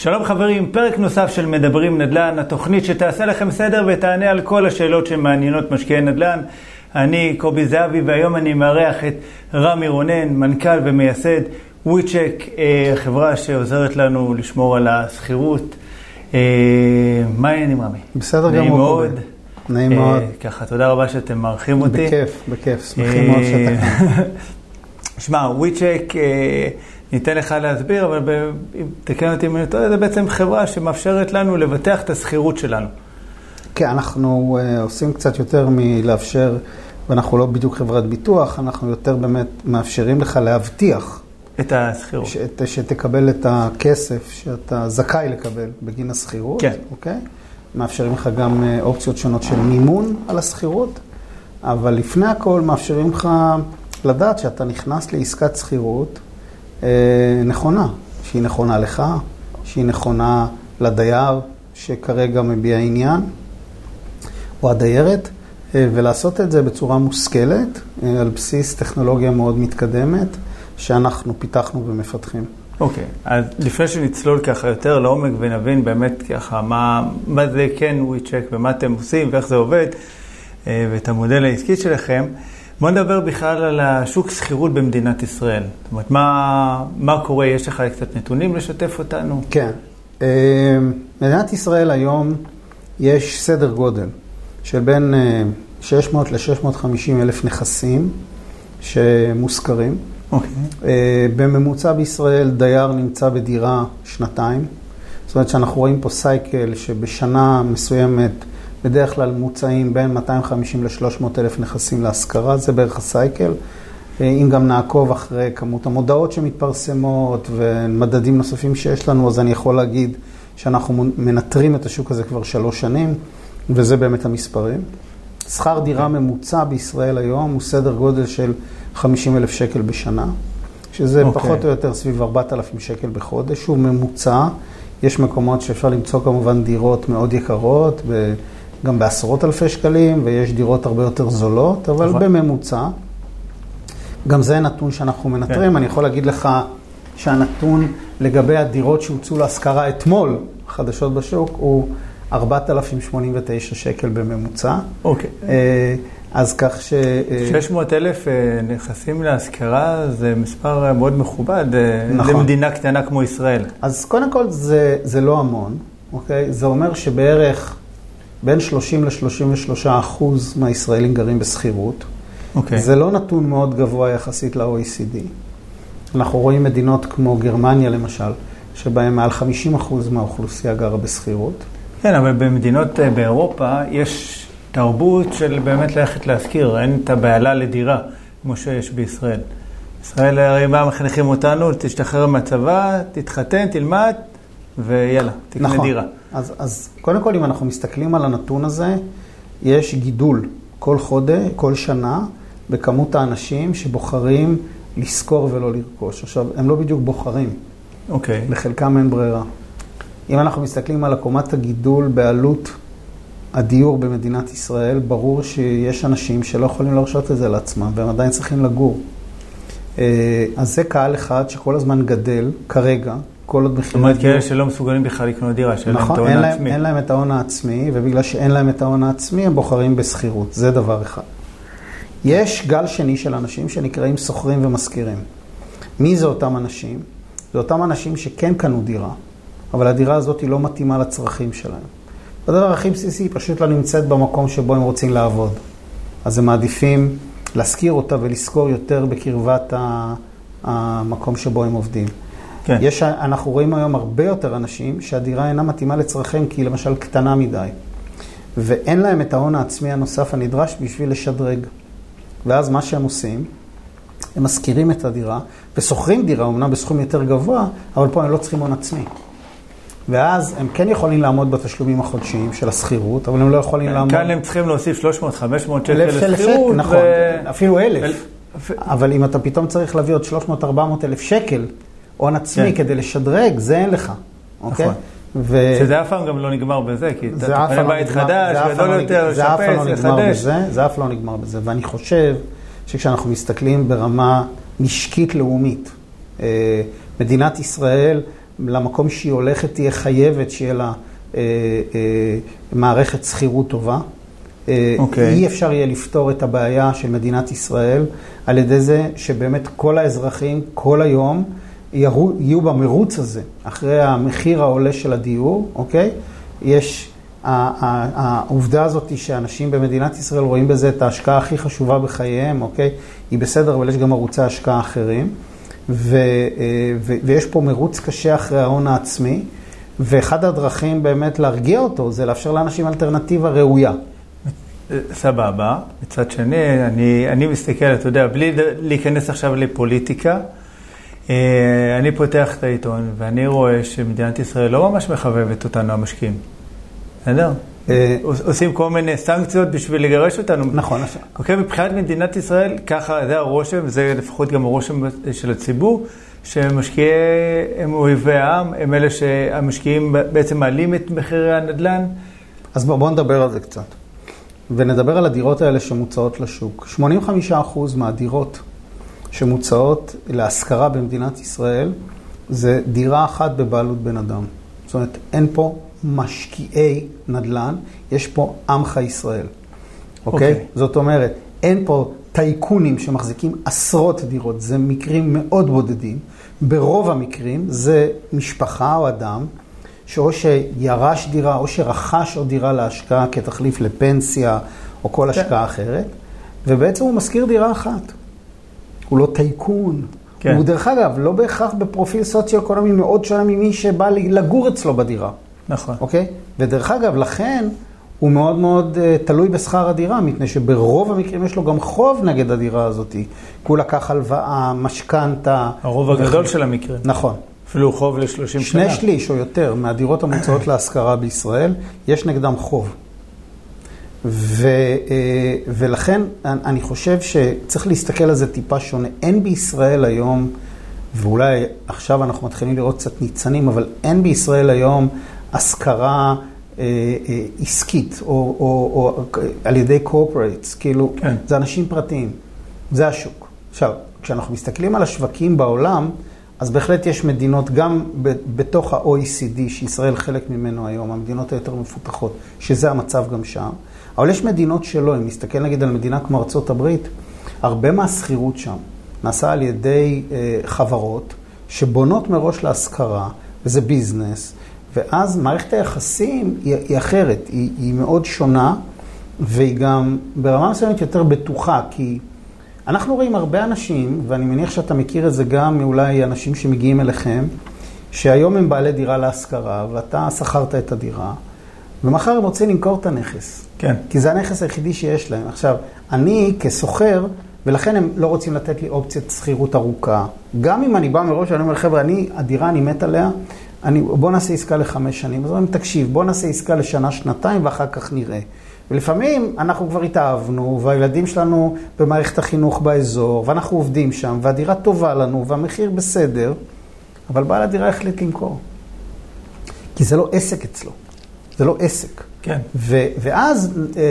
שלום חברים, פרק נוסף של מדברים נדל"ן, התוכנית שתעשה לכם סדר ותענה על כל השאלות שמעניינות משקיעי נדל"ן. אני קובי זהבי והיום אני מארח את רמי רונן, מנכ"ל ומייסד וויצ'ק, אה, חברה שעוזרת לנו לשמור על השכירות. אה, מה העניינים רמי? בסדר נעים גמור, מאוד. קובי. נעים אה, מאוד. ככה, תודה רבה שאתם מארחים אותי. בכיף, בכיף, שמחים מאוד שאתה כאן. שמע, וויצ'ק, אה, ניתן לך להסביר, אבל תקן אותי אם אני טועה, זה בעצם חברה שמאפשרת לנו לבטח את השכירות שלנו. כן, אנחנו uh, עושים קצת יותר מלאפשר, ואנחנו לא בדיוק חברת ביטוח, אנחנו יותר באמת מאפשרים לך להבטיח את השכירות. שת, שתקבל את הכסף שאתה זכאי לקבל בגין השכירות. כן. אוקיי? מאפשרים לך גם uh, אופציות שונות של מימון על השכירות, אבל לפני הכל מאפשרים לך לדעת שאתה נכנס לעסקת שכירות נכונה, שהיא נכונה לך, שהיא נכונה לדייר שכרגע מביע עניין, או הדיירת, אה, ולעשות את זה בצורה מושכלת, אה, על בסיס טכנולוגיה מאוד מתקדמת, שאנחנו פיתחנו ומפתחים. אוקיי, אז לפני שנצלול ככה יותר לעומק ונבין באמת ככה מה, מה זה כן וויצ'ק ומה אתם עושים ואיך זה עובד, אה, ואת המודל העסקי שלכם, בואו נדבר בכלל על השוק שכירות במדינת ישראל. זאת אומרת, מה, מה קורה? יש לך קצת נתונים לשתף אותנו? כן. אה, מדינת ישראל היום יש סדר גודל של בין אה, 600 ל-650 אלף נכסים שמושכרים. אוקיי. אה, בממוצע בישראל דייר נמצא בדירה שנתיים. זאת אומרת שאנחנו רואים פה סייקל שבשנה מסוימת בדרך כלל מוצאים בין 250 ל-300 אלף נכסים להשכרה, זה בערך הסייקל. אה, אם גם נעקוב אחרי כמות המודעות שמתפרסמות ומדדים נוספים שיש לנו, אז אני יכול להגיד שאנחנו מנטרים את השוק הזה כבר שלוש שנים, וזה באמת המספרים. שכר דירה ממוצע בישראל היום הוא סדר גודל של 50 אלף שקל בשנה, שזה אוקיי. פחות או יותר סביב 4,000 שקל בחודש, הוא ממוצע. יש מקומות שאפשר למצוא כמובן דירות מאוד יקרות, ב- גם בעשרות אלפי שקלים, ויש דירות הרבה יותר זולות, אבל נכון. בממוצע. גם זה נתון שאנחנו מנטרים. כן. אני יכול להגיד לך שהנתון לגבי הדירות שהוצאו להשכרה אתמול, חדשות בשוק, הוא 4,089 שקל בממוצע. אוקיי. אה, אז כך ש... אה, 600 אלף אה, נכסים להשכרה זה מספר אה, מאוד מכובד אה, נכון. למדינה קטנה כמו ישראל. אז קודם כל זה, זה לא המון, אוקיי? זה אומר שבערך בין 30 ל-33 אחוז מהישראלים גרים בשכירות. אוקיי. זה לא נתון מאוד גבוה יחסית ל-OECD. אנחנו רואים מדינות כמו גרמניה למשל, שבהן מעל 50 אחוז מהאוכלוסייה גרה בשכירות. כן, אבל במדינות אה, באירופה יש תרבות של באמת ללכת להשכיר, אין את הבהלה לדירה כמו שיש בישראל. ישראל הרי מה מחנכים אותנו, תשתחרר מהצבא, תתחתן, תלמד, ויאללה, תקנה נכון. דירה. אז, אז קודם כל, אם אנחנו מסתכלים על הנתון הזה, יש גידול כל חודש, כל שנה, בכמות האנשים שבוחרים לשכור ולא לרכוש. עכשיו, הם לא בדיוק בוחרים, אוקיי. לחלקם אין ברירה. אם אנחנו מסתכלים על עקומת הגידול בעלות הדיור במדינת ישראל, ברור שיש אנשים שלא יכולים להרשות את זה לעצמם, והם עדיין צריכים לגור. אה, אז זה קהל אחד שכל הזמן גדל, כרגע, כל עוד זאת מחירי אומרת, כאלה שלא מסוגלים בכלל לקנות דירה, שאין להם את נכון, ההון העצמי. אין להם את ההון העצמי, ובגלל שאין להם את ההון העצמי, הם בוחרים בשכירות. זה דבר אחד. יש גל שני של אנשים שנקראים שוכרים ומשכירים. מי זה אותם אנשים? זה אותם אנשים שכן קנו דירה, אבל הדירה הזאת היא לא מתאימה לצרכים שלהם. הדבר הכי בסיסי, היא פשוט לא נמצאת במקום שבו הם רוצים לעבוד. אז הם מעדיפים להשכיר אותה ולשכור יותר בקרבת המקום שבו הם עובדים. כן. יש, אנחנו רואים היום הרבה יותר אנשים שהדירה אינה מתאימה לצרכיהם כי היא למשל קטנה מדי, ואין להם את ההון העצמי הנוסף הנדרש בשביל לשדרג. ואז מה שהם עושים, הם משכירים את הדירה ושוכרים דירה, אמנם בסכום יותר גבוה, אבל פה הם לא צריכים הון עצמי. ואז הם כן יכולים לעמוד בתשלומים החודשיים של השכירות, אבל הם לא יכולים לעמוד... כאן הם צריכים להוסיף 300-500 שקל לשכירות. נכון, ו- אפילו אלף. אל- אבל אם אתה פתאום צריך להביא עוד 300-400 אלף שקל הון עצמי כן. כדי לשדרג, זה אין לך, אוקיי? נכון. ו... שזה אף פעם גם לא נגמר בזה, כי אתה פעם לא בית חדש, פעם גדול לא יותר, פעם לא לשפץ, נגמר לחדש. בזה, זה אף לא נגמר בזה. ואני חושב שכשאנחנו מסתכלים ברמה משקית לאומית, אה, מדינת ישראל למקום שהיא הולכת תהיה חייבת שיהיה לה אה, אה, מערכת שכירות טובה. אה, אוקיי. אי אפשר יהיה לפתור את הבעיה של מדינת ישראל על ידי זה שבאמת כל האזרחים כל היום יהיו במרוץ הזה, אחרי המחיר העולה של הדיור, אוקיי? יש, העובדה הזאת שאנשים במדינת ישראל רואים בזה את ההשקעה הכי חשובה בחייהם, אוקיי? היא בסדר, אבל יש גם ערוצי השקעה אחרים. ו, אה, ו, ויש פה מרוץ קשה אחרי ההון העצמי, ואחד הדרכים באמת להרגיע אותו זה לאפשר לאנשים אלטרנטיבה ראויה. סבבה. מצד שני, אני, אני מסתכל, אתה יודע, בלי להיכנס עכשיו לפוליטיקה, אני פותח את העיתון ואני רואה שמדינת ישראל לא ממש מחבבת אותנו, המשקיעים. בסדר? אה, עושים כל מיני סנקציות בשביל לגרש אותנו. נכון. אוקיי, מבחינת מדינת ישראל, ככה, זה הרושם, זה לפחות גם הרושם של הציבור, שמשקיעי הם אויבי העם, הם אלה שהמשקיעים בעצם מעלים את מחירי הנדל"ן. אז בואו בוא נדבר על זה קצת. ונדבר על הדירות האלה שמוצעות לשוק. 85% מהדירות שמוצעות להשכרה במדינת ישראל זה דירה אחת בבעלות בן אדם. זאת אומרת, אין פה משקיעי נדל"ן, יש פה עמך ישראל. אוקיי? אוקיי. זאת אומרת, אין פה טייקונים שמחזיקים עשרות דירות, זה מקרים מאוד בודדים. ברוב המקרים זה משפחה או אדם שאו שירש דירה או שרכש עוד דירה להשקעה כתחליף לפנסיה או כל השקעה אחרת, ובעצם הוא משכיר דירה אחת. הוא לא טייקון. כן. הוא דרך אגב לא בהכרח בפרופיל סוציו-אקונומי מאוד שונה ממי שבא לגור אצלו בדירה. נכון. אוקיי? ודרך אגב, לכן הוא מאוד מאוד uh, תלוי בשכר הדירה, מפני שברוב המקרים יש לו גם חוב נגד הדירה הזאת. כי הוא לקח הלוואה, משכנתה. הרוב הגדול של המקרים. נכון. אפילו חוב ל-30 שנה. שני שליש או יותר מהדירות המוצעות להשכרה בישראל, יש נגדם חוב. ו, אה, ולכן אני חושב שצריך להסתכל על זה טיפה שונה. אין בישראל היום, ואולי עכשיו אנחנו מתחילים לראות קצת ניצנים, אבל אין בישראל היום השכרה אה, אה, עסקית או, או, או על ידי corporates, כאילו, כן. זה אנשים פרטיים, זה השוק. עכשיו, כשאנחנו מסתכלים על השווקים בעולם, אז בהחלט יש מדינות, גם ב- בתוך ה-OECD, שישראל חלק ממנו היום, המדינות היותר מפותחות, שזה המצב גם שם, אבל יש מדינות שלא, אם נסתכל נגיד על מדינה כמו ארצות הברית, הרבה מהשכירות שם נעשה על ידי אה, חברות שבונות מראש להשכרה, וזה ביזנס, ואז מערכת היחסים היא, היא אחרת, היא, היא מאוד שונה, והיא גם ברמה מסוימת יותר בטוחה, כי אנחנו רואים הרבה אנשים, ואני מניח שאתה מכיר את זה גם מאולי אנשים שמגיעים אליכם, שהיום הם בעלי דירה להשכרה, ואתה שכרת את הדירה, ומחר הם רוצים למכור את הנכס. כן. כי זה הנכס היחידי שיש להם. עכשיו, אני כסוחר, ולכן הם לא רוצים לתת לי אופציית שכירות ארוכה. גם אם אני בא מראש, אני אומר, חבר'ה, אני, הדירה, אני מת עליה, אני, בוא נעשה עסקה לחמש שנים. אז אומרים, תקשיב, בוא נעשה עסקה לשנה, שנתיים, ואחר כך נראה. ולפעמים אנחנו כבר התאהבנו, והילדים שלנו במערכת החינוך באזור, ואנחנו עובדים שם, והדירה טובה לנו, והמחיר בסדר, אבל בעל הדירה החליט למכור. כי זה לא עסק אצלו, זה לא עסק. כן. ו- ואז אה, אה,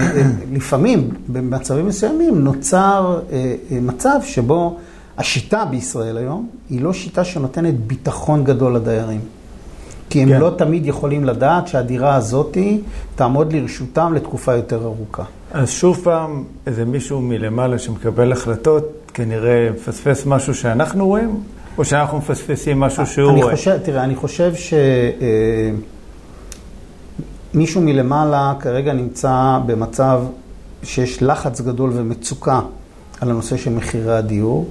אה, אה, לפעמים, במצבים מסוימים, נוצר אה, אה, מצב שבו השיטה בישראל היום היא לא שיטה שנותנת ביטחון גדול לדיירים. כי הם כן. לא תמיד יכולים לדעת שהדירה הזאת תעמוד לרשותם לתקופה יותר ארוכה. אז שוב פעם, איזה מישהו מלמעלה שמקבל החלטות, כנראה מפספס משהו שאנחנו רואים, או שאנחנו מפספסים משהו שהוא אני רואה. חושב, תראה, אני חושב שמישהו מלמעלה כרגע נמצא במצב שיש לחץ גדול ומצוקה על הנושא של מחירי הדיור,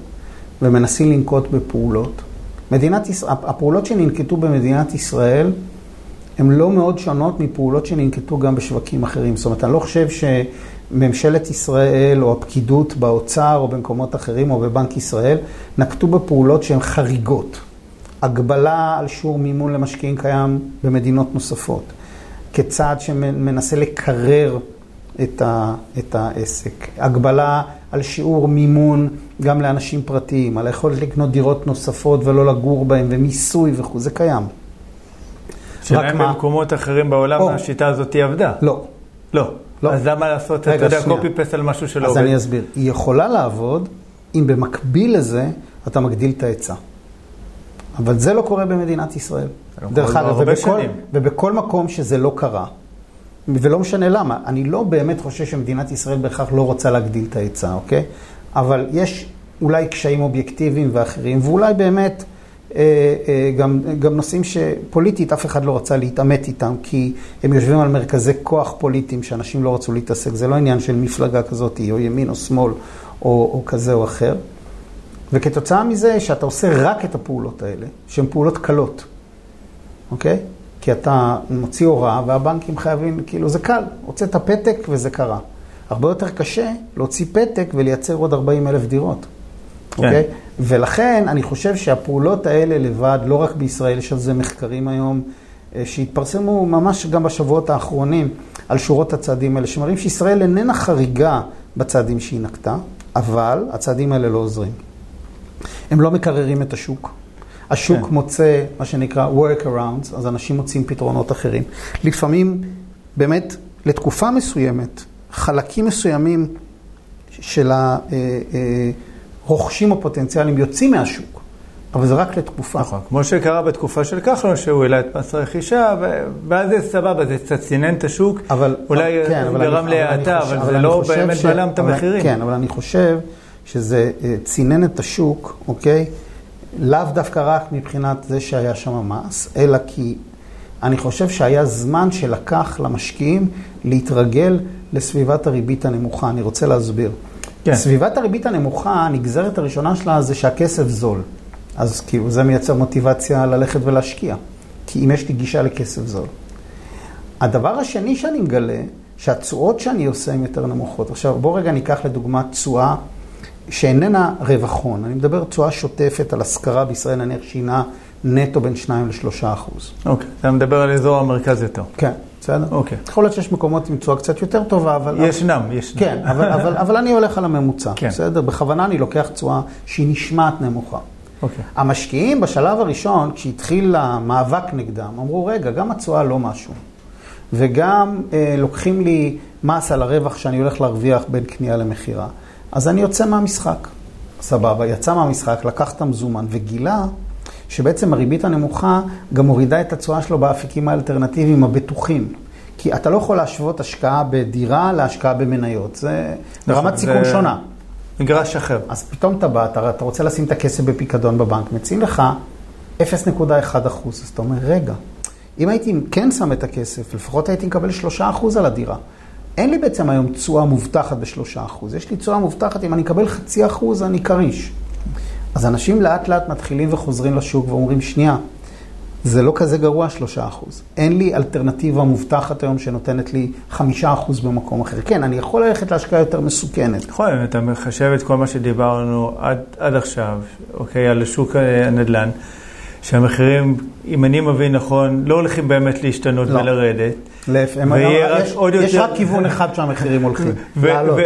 ומנסים לנקוט בפעולות. מדינת הפעולות שננקטו במדינת ישראל הן לא מאוד שונות מפעולות שננקטו גם בשווקים אחרים. זאת אומרת, אני לא חושב שממשלת ישראל או הפקידות באוצר או במקומות אחרים או בבנק ישראל נקטו בפעולות שהן חריגות. הגבלה על שיעור מימון למשקיעים קיים במדינות נוספות, כצעד שמנסה לקרר את, ה, את העסק. הגבלה על שיעור מימון גם לאנשים פרטיים, על היכולת לקנות דירות נוספות ולא לגור בהן, ומיסוי וכו', זה קיים. השאלה רק אם במקומות אחרים בעולם או. השיטה הזאת עבדה. לא. לא. לא. אז למה לעשות, אתה יודע. קופי פסט על משהו שלא אז עובד? אני אסביר. היא יכולה לעבוד אם במקביל לזה אתה מגדיל את ההיצע. אבל זה לא קורה במדינת ישראל. לא דרך אגב, ובכל. ובכל מקום שזה לא קרה, ולא משנה למה, אני לא באמת חושב שמדינת ישראל בהכרח לא רוצה להגדיל את ההיצע, אוקיי? אבל יש אולי קשיים אובייקטיביים ואחרים, ואולי באמת אה, אה, גם, גם נושאים שפוליטית אף אחד לא רצה להתעמת איתם, כי הם יושבים על מרכזי כוח פוליטיים שאנשים לא רצו להתעסק, זה לא עניין של מפלגה כזאת, או ימין או שמאל, או, או כזה או אחר. וכתוצאה מזה שאתה עושה רק את הפעולות האלה, שהן פעולות קלות, אוקיי? כי אתה מוציא הוראה והבנקים חייבים, כאילו זה קל, הוצאת פתק וזה קרה. הרבה יותר קשה להוציא פתק ולייצר עוד 40 אלף דירות, כן. אוקיי? ולכן אני חושב שהפעולות האלה לבד, לא רק בישראל, יש על זה מחקרים היום אה, שהתפרסמו ממש גם בשבועות האחרונים על שורות הצעדים האלה, שמראים שישראל איננה חריגה בצעדים שהיא נקטה, אבל הצעדים האלה לא עוזרים. הם לא מקררים את השוק. השוק כן. מוצא מה שנקרא workarounds, אז אנשים מוצאים פתרונות אחרים. לפעמים, באמת, לתקופה מסוימת, חלקים מסוימים של הרוכשים הפוטנציאליים יוצאים מהשוק, אבל זה רק לתקופה. נכון, כמו שקרה בתקופה של כחלון, שהוא העלה את מס הרכישה, ואז זה סבבה, זה קצת צינן את השוק, אבל, אולי כן, אבל גרם אני- אבל להאטה, חושב- אבל אבל זה לא באמת ש- בלם את אבל- המחירים. כן, אבל אני חושב שזה אה, צינן את השוק, אוקיי? לאו דווקא רק מבחינת זה שהיה שם מס, אלא כי אני חושב שהיה זמן שלקח למשקיעים להתרגל לסביבת הריבית הנמוכה. אני רוצה להסביר. כן. סביבת הריבית הנמוכה, הנגזרת הראשונה שלה זה שהכסף זול. אז כאילו זה מייצר מוטיבציה ללכת ולהשקיע. כי אם יש לי גישה לכסף זול. הדבר השני שאני מגלה, שהתשואות שאני עושה הן יותר נמוכות. עכשיו, בוא רגע ניקח לדוגמה תשואה שאיננה רווח הון. אני מדבר תשואה שוטפת על השכרה בישראל, נניח שהיא נעה נטו בין 2 ל-3 אחוז. אוקיי, אתה מדבר על אזור המרכז יותר. כן, בסדר? אוקיי. יכול להיות שיש מקומות עם תשואה קצת יותר טובה, אבל... ישנם, ישנם. כן, אבל, אבל, אבל אני הולך על הממוצע, כן. בסדר? בכוונה אני לוקח תשואה שהיא נשמעת נמוכה. אוקיי. המשקיעים בשלב הראשון, כשהתחיל המאבק נגדם, אמרו, רגע, גם התשואה לא משהו. וגם אה, לוקחים לי מס על הרווח שאני הולך להרוויח בין קנייה למכירה. אז אני יוצא מהמשחק. סבבה, יצא מהמשחק, לקח את המזומן וגילה שבעצם הריבית הנמוכה גם מורידה את התשואה שלו באפיקים האלטרנטיביים הבטוחים. כי אתה לא יכול להשוות השקעה בדירה להשקעה במניות. זה נכון, רמת סיכון זה- שונה. מגרש אחר. אז פתאום אתה בא, אתה, אתה רוצה לשים את הכסף בפיקדון בבנק, מציעים לך 0.1 אחוז. אז אתה אומר, רגע, אם הייתי כן שם את הכסף, לפחות הייתי מקבל 3 אחוז על הדירה. אין לי בעצם היום תשואה מובטחת ב-3 אחוז. יש לי תשואה מובטחת, אם אני אקבל חצי אחוז, אני כריש. אז אנשים לאט לאט מתחילים וחוזרים לשוק ואומרים, שנייה, זה לא כזה גרוע 3 אחוז. אין לי אלטרנטיבה מובטחת היום שנותנת לי 5 אחוז במקום אחר. כן, אני יכול ללכת להשקעה יותר מסוכנת. נכון, אם אתה מחשב את כל מה שדיברנו עד, עד עכשיו, אוקיי, על שוק הנדל"ן, שהמחירים, אם אני מבין נכון, לא הולכים באמת להשתנות לא. ולרדת. להפך, יש, עוד יש יותר- רק כיוון אחד שהמחירים הולכים, לעלות.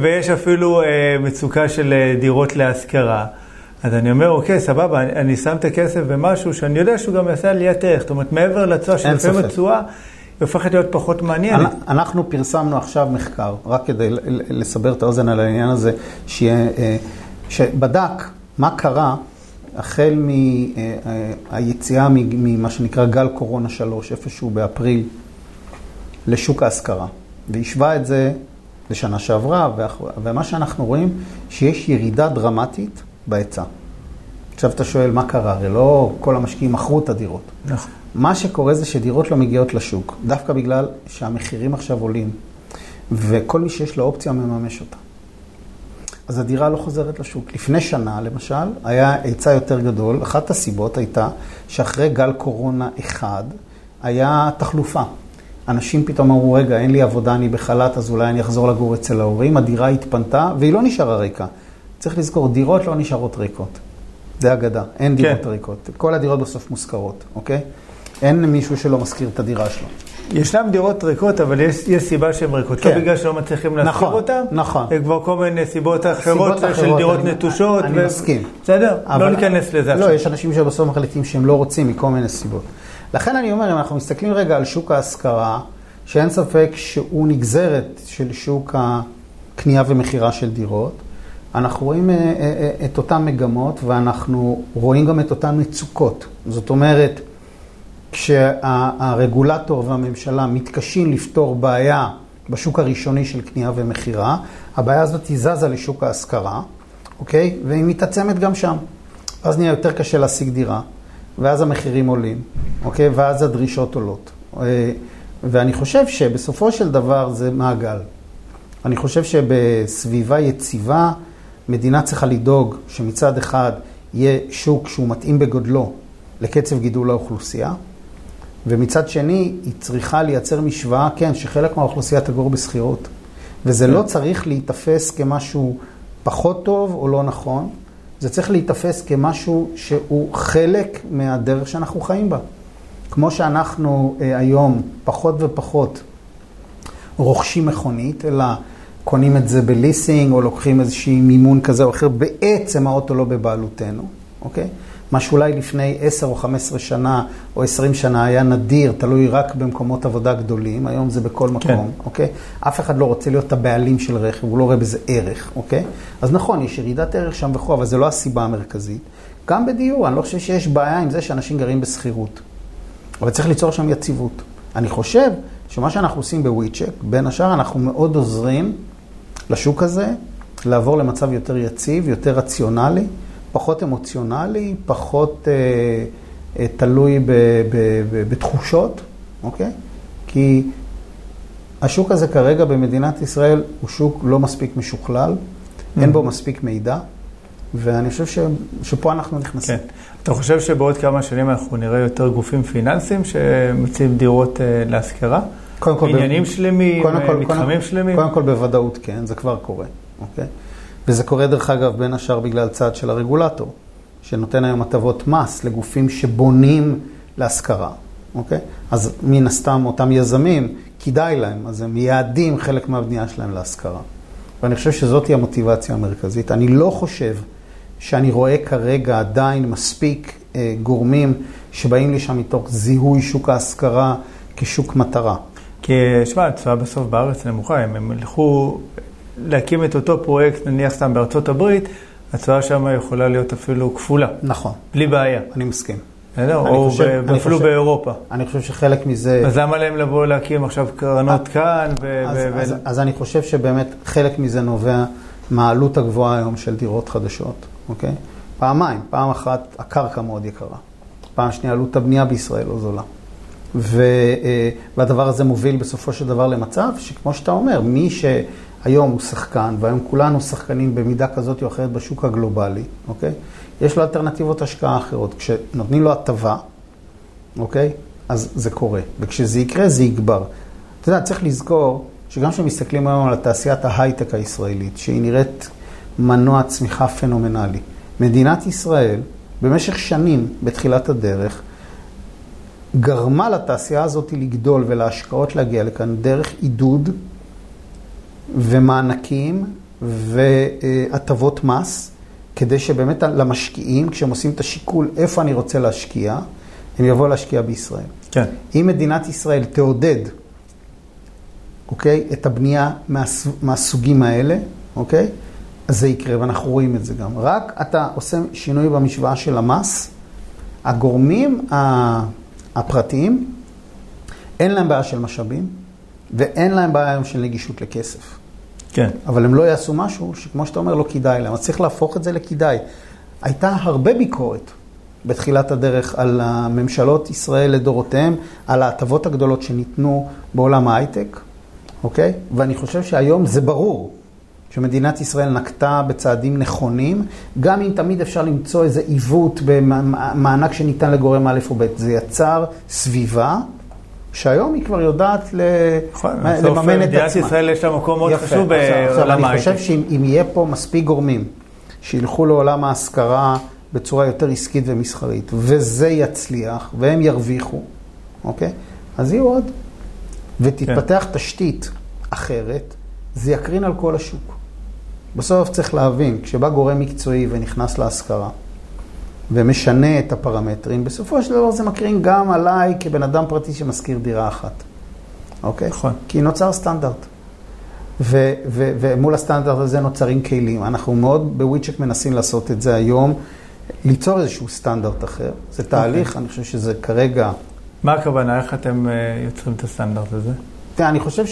ויש אפילו אה, מצוקה של אה, דירות להשכרה. אז אני אומר, אוקיי, סבבה, אני, אני שם את הכסף במשהו שאני יודע שהוא גם יעשה עליית ערך. זאת אומרת, מעבר לתשואה, שלפעמים. התשואה היא הופכת להיות פחות מעניינת. אנ- אנחנו פרסמנו עכשיו מחקר, רק כדי לסבר את האוזן על העניין הזה, שיהיה, אה, שבדק מה קרה החל מהיציאה ממה שנקרא גל קורונה 3, איפשהו באפריל, לשוק ההשכרה. והשווה את זה לשנה שעברה, ומה שאנחנו רואים, שיש ירידה דרמטית בהיצע. עכשיו אתה שואל, מה קרה? הרי לא כל המשקיעים מכרו את הדירות. נכון. מה שקורה זה שדירות לא מגיעות לשוק, דווקא בגלל שהמחירים עכשיו עולים, וכל מי שיש לו אופציה מממש אותה. אז הדירה לא חוזרת לשוק. לפני שנה, למשל, היה היצע יותר גדול. אחת הסיבות הייתה שאחרי גל קורונה אחד, היה תחלופה. אנשים פתאום אמרו, רגע, אין לי עבודה, אני בחל"ת, אז אולי אני אחזור לגור אצל ההורים. הדירה התפנתה, והיא לא נשארה ריקה. צריך לזכור, דירות לא נשארות ריקות. זה אגדה, אין דירות כן. ריקות. כל הדירות בסוף מושכרות, אוקיי? אין מישהו שלא משכיר את הדירה שלו. ישנן דירות ריקות, אבל יש, יש סיבה שהן ריקות. כן. לא בגלל שלא מצליחים להשכיר נכון, אותן, נכון. זה כבר כל מיני סיבות אחרות סיבות של אחרות, דירות אני- נטושות. אני מסכים. בסדר? לא ניכנס לזה לא, עכשיו. יש אנשים שבסוף מחליטים שהם לא רוצים מכל מיני סיבות. לכן אני אומר, אם אנחנו מסתכלים רגע על שוק ההשכרה, שאין ספק שהוא נגזרת של שוק הקנייה ומכירה של דירות, אנחנו רואים אה, אה, את אותן מגמות ואנחנו רואים גם את אותן מצוקות. זאת אומרת, כשהרגולטור והממשלה מתקשים לפתור בעיה בשוק הראשוני של קנייה ומכירה, הבעיה הזאת היא זזה לשוק ההשכרה, אוקיי? והיא מתעצמת גם שם. אז נהיה יותר קשה להשיג דירה, ואז המחירים עולים, אוקיי? ואז הדרישות עולות. אה, ואני חושב שבסופו של דבר זה מעגל. אני חושב שבסביבה יציבה, מדינה צריכה לדאוג שמצד אחד יהיה שוק שהוא מתאים בגודלו לקצב גידול האוכלוסייה, ומצד שני, היא צריכה לייצר משוואה, כן, שחלק מהאוכלוסייה תגור בשכירות. וזה לא צריך להיתפס כמשהו פחות טוב או לא נכון, זה צריך להיתפס כמשהו שהוא חלק מהדרך שאנחנו חיים בה. כמו שאנחנו אה, היום פחות ופחות רוכשים מכונית, אלא קונים את זה בליסינג או לוקחים איזשהי מימון כזה או אחר, בעצם האוטו לא בבעלותנו, אוקיי? מה שאולי לפני 10 או 15 שנה או 20 שנה היה נדיר, תלוי רק במקומות עבודה גדולים, היום זה בכל מקום, כן. אוקיי? אף אחד לא רוצה להיות הבעלים של רכב, הוא לא רואה בזה ערך, אוקיי? אז נכון, יש ירידת ערך שם וכו', אבל זו לא הסיבה המרכזית. גם בדיור, אני לא חושב שיש בעיה עם זה שאנשים גרים בשכירות. אבל צריך ליצור שם יציבות. אני חושב שמה שאנחנו עושים בוויצ'ק, בין השאר אנחנו מאוד עוזרים לשוק הזה לעבור למצב יותר יציב, יותר רציונלי. פחות אמוציונלי, פחות אה, אה, תלוי ב, ב, ב, בתחושות, אוקיי? כי השוק הזה כרגע במדינת ישראל הוא שוק לא מספיק משוכלל, mm. אין בו מספיק מידע, ואני חושב ש, שפה אנחנו נכנסים. כן. אתה חושב שבעוד כמה שנים אנחנו נראה יותר גופים פיננסיים שמציעים דירות אה, להשכרה? קודם כל, עניינים ב... שלמים, קודם כל, מתחמים קודם, שלמים? קודם כל בוודאות כן, זה כבר קורה, אוקיי? וזה קורה דרך אגב בין השאר בגלל צעד של הרגולטור, שנותן היום הטבות מס לגופים שבונים להשכרה, אוקיי? אז מן הסתם אותם יזמים, כדאי להם, אז הם מייעדים חלק מהבנייה שלהם להשכרה. ואני חושב שזאת היא המוטיבציה המרכזית. אני לא חושב שאני רואה כרגע עדיין מספיק אה, גורמים שבאים לשם מתוך זיהוי שוק ההשכרה כשוק מטרה. כי, שמע, התשואה בסוף בארץ נמוכה, הם, הם ילכו להקים את אותו פרויקט, נניח סתם בארצות הברית, התשואה שם יכולה להיות אפילו כפולה. נכון. בלי בעיה. אני מסכים. או חושב, אפילו חושב, באירופה. אני חושב שחלק מזה... אז למה להם לבוא להקים עכשיו קרנות אה, כאן? ו- אז, ו- אז, ו- אז אני חושב שבאמת חלק מזה נובע מהעלות הגבוהה היום של דירות חדשות, אוקיי? פעמיים, פעם אחת הקרקע מאוד יקרה, פעם שנייה עלות הבנייה בישראל לא זולה. ו- אה, והדבר הזה מוביל בסופו של דבר למצב שכמו שאתה אומר, מי ש... היום הוא שחקן, והיום כולנו שחקנים במידה כזאת או אחרת בשוק הגלובלי, אוקיי? יש לו אלטרנטיבות השקעה אחרות. כשנותנים לו הטבה, אוקיי? אז זה קורה. וכשזה יקרה, זה יגבר. אתה יודע, צריך לזכור שגם כשמסתכלים היום על תעשיית ההייטק הישראלית, שהיא נראית מנוע צמיחה פנומנלי, מדינת ישראל, במשך שנים, בתחילת הדרך, גרמה לתעשייה הזאת לגדול ולהשקעות להגיע לכאן דרך עידוד ומענקים והטבות מס, כדי שבאמת למשקיעים, כשהם עושים את השיקול איפה אני רוצה להשקיע, הם יבואו להשקיע בישראל. כן. אם מדינת ישראל תעודד, אוקיי, את הבנייה מהס, מהסוגים האלה, אוקיי, אז זה יקרה, ואנחנו רואים את זה גם. רק אתה עושה שינוי במשוואה של המס, הגורמים הפרטיים, אין להם בעיה של משאבים, ואין להם בעיה היום של נגישות לכסף. כן. אבל הם לא יעשו משהו שכמו שאתה אומר, לא כדאי להם. אז צריך להפוך את זה לכדאי. הייתה הרבה ביקורת בתחילת הדרך על הממשלות ישראל לדורותיהם, על ההטבות הגדולות שניתנו בעולם ההייטק, אוקיי? ואני חושב שהיום זה ברור שמדינת ישראל נקטה בצעדים נכונים, גם אם תמיד אפשר למצוא איזה עיוות במענק שניתן לגורם א' או ב'. זה יצר סביבה שהיום היא כבר יודעת נכון, לממן את עצמה. מדינת ישראל יש לה מקום מאוד חשוב בעולם ההייטק. אני חושב שאם יהיה פה מספיק גורמים שילכו לעולם ההשכרה בצורה יותר עסקית ומסחרית, וזה יצליח, והם ירוויחו, אוקיי? אז יהיו עוד. ותתפתח כן. תשתית אחרת, זה יקרין על כל השוק. בסוף צריך להבין, כשבא גורם מקצועי ונכנס להשכרה, ומשנה את הפרמטרים, בסופו של דבר זה מקרין גם עליי כבן אדם פרטי שמשכיר דירה אחת. אוקיי? נכון. כי נוצר סטנדרט. ו- ו- ומול הסטנדרט הזה נוצרים כלים. אנחנו מאוד בוויצ'ק מנסים לעשות את זה היום, ליצור איזשהו סטנדרט אחר. זה תהליך, okay. אני חושב שזה כרגע... מה הכוונה? איך אתם אה, יוצרים את הסטנדרט הזה? תראה, אני חושב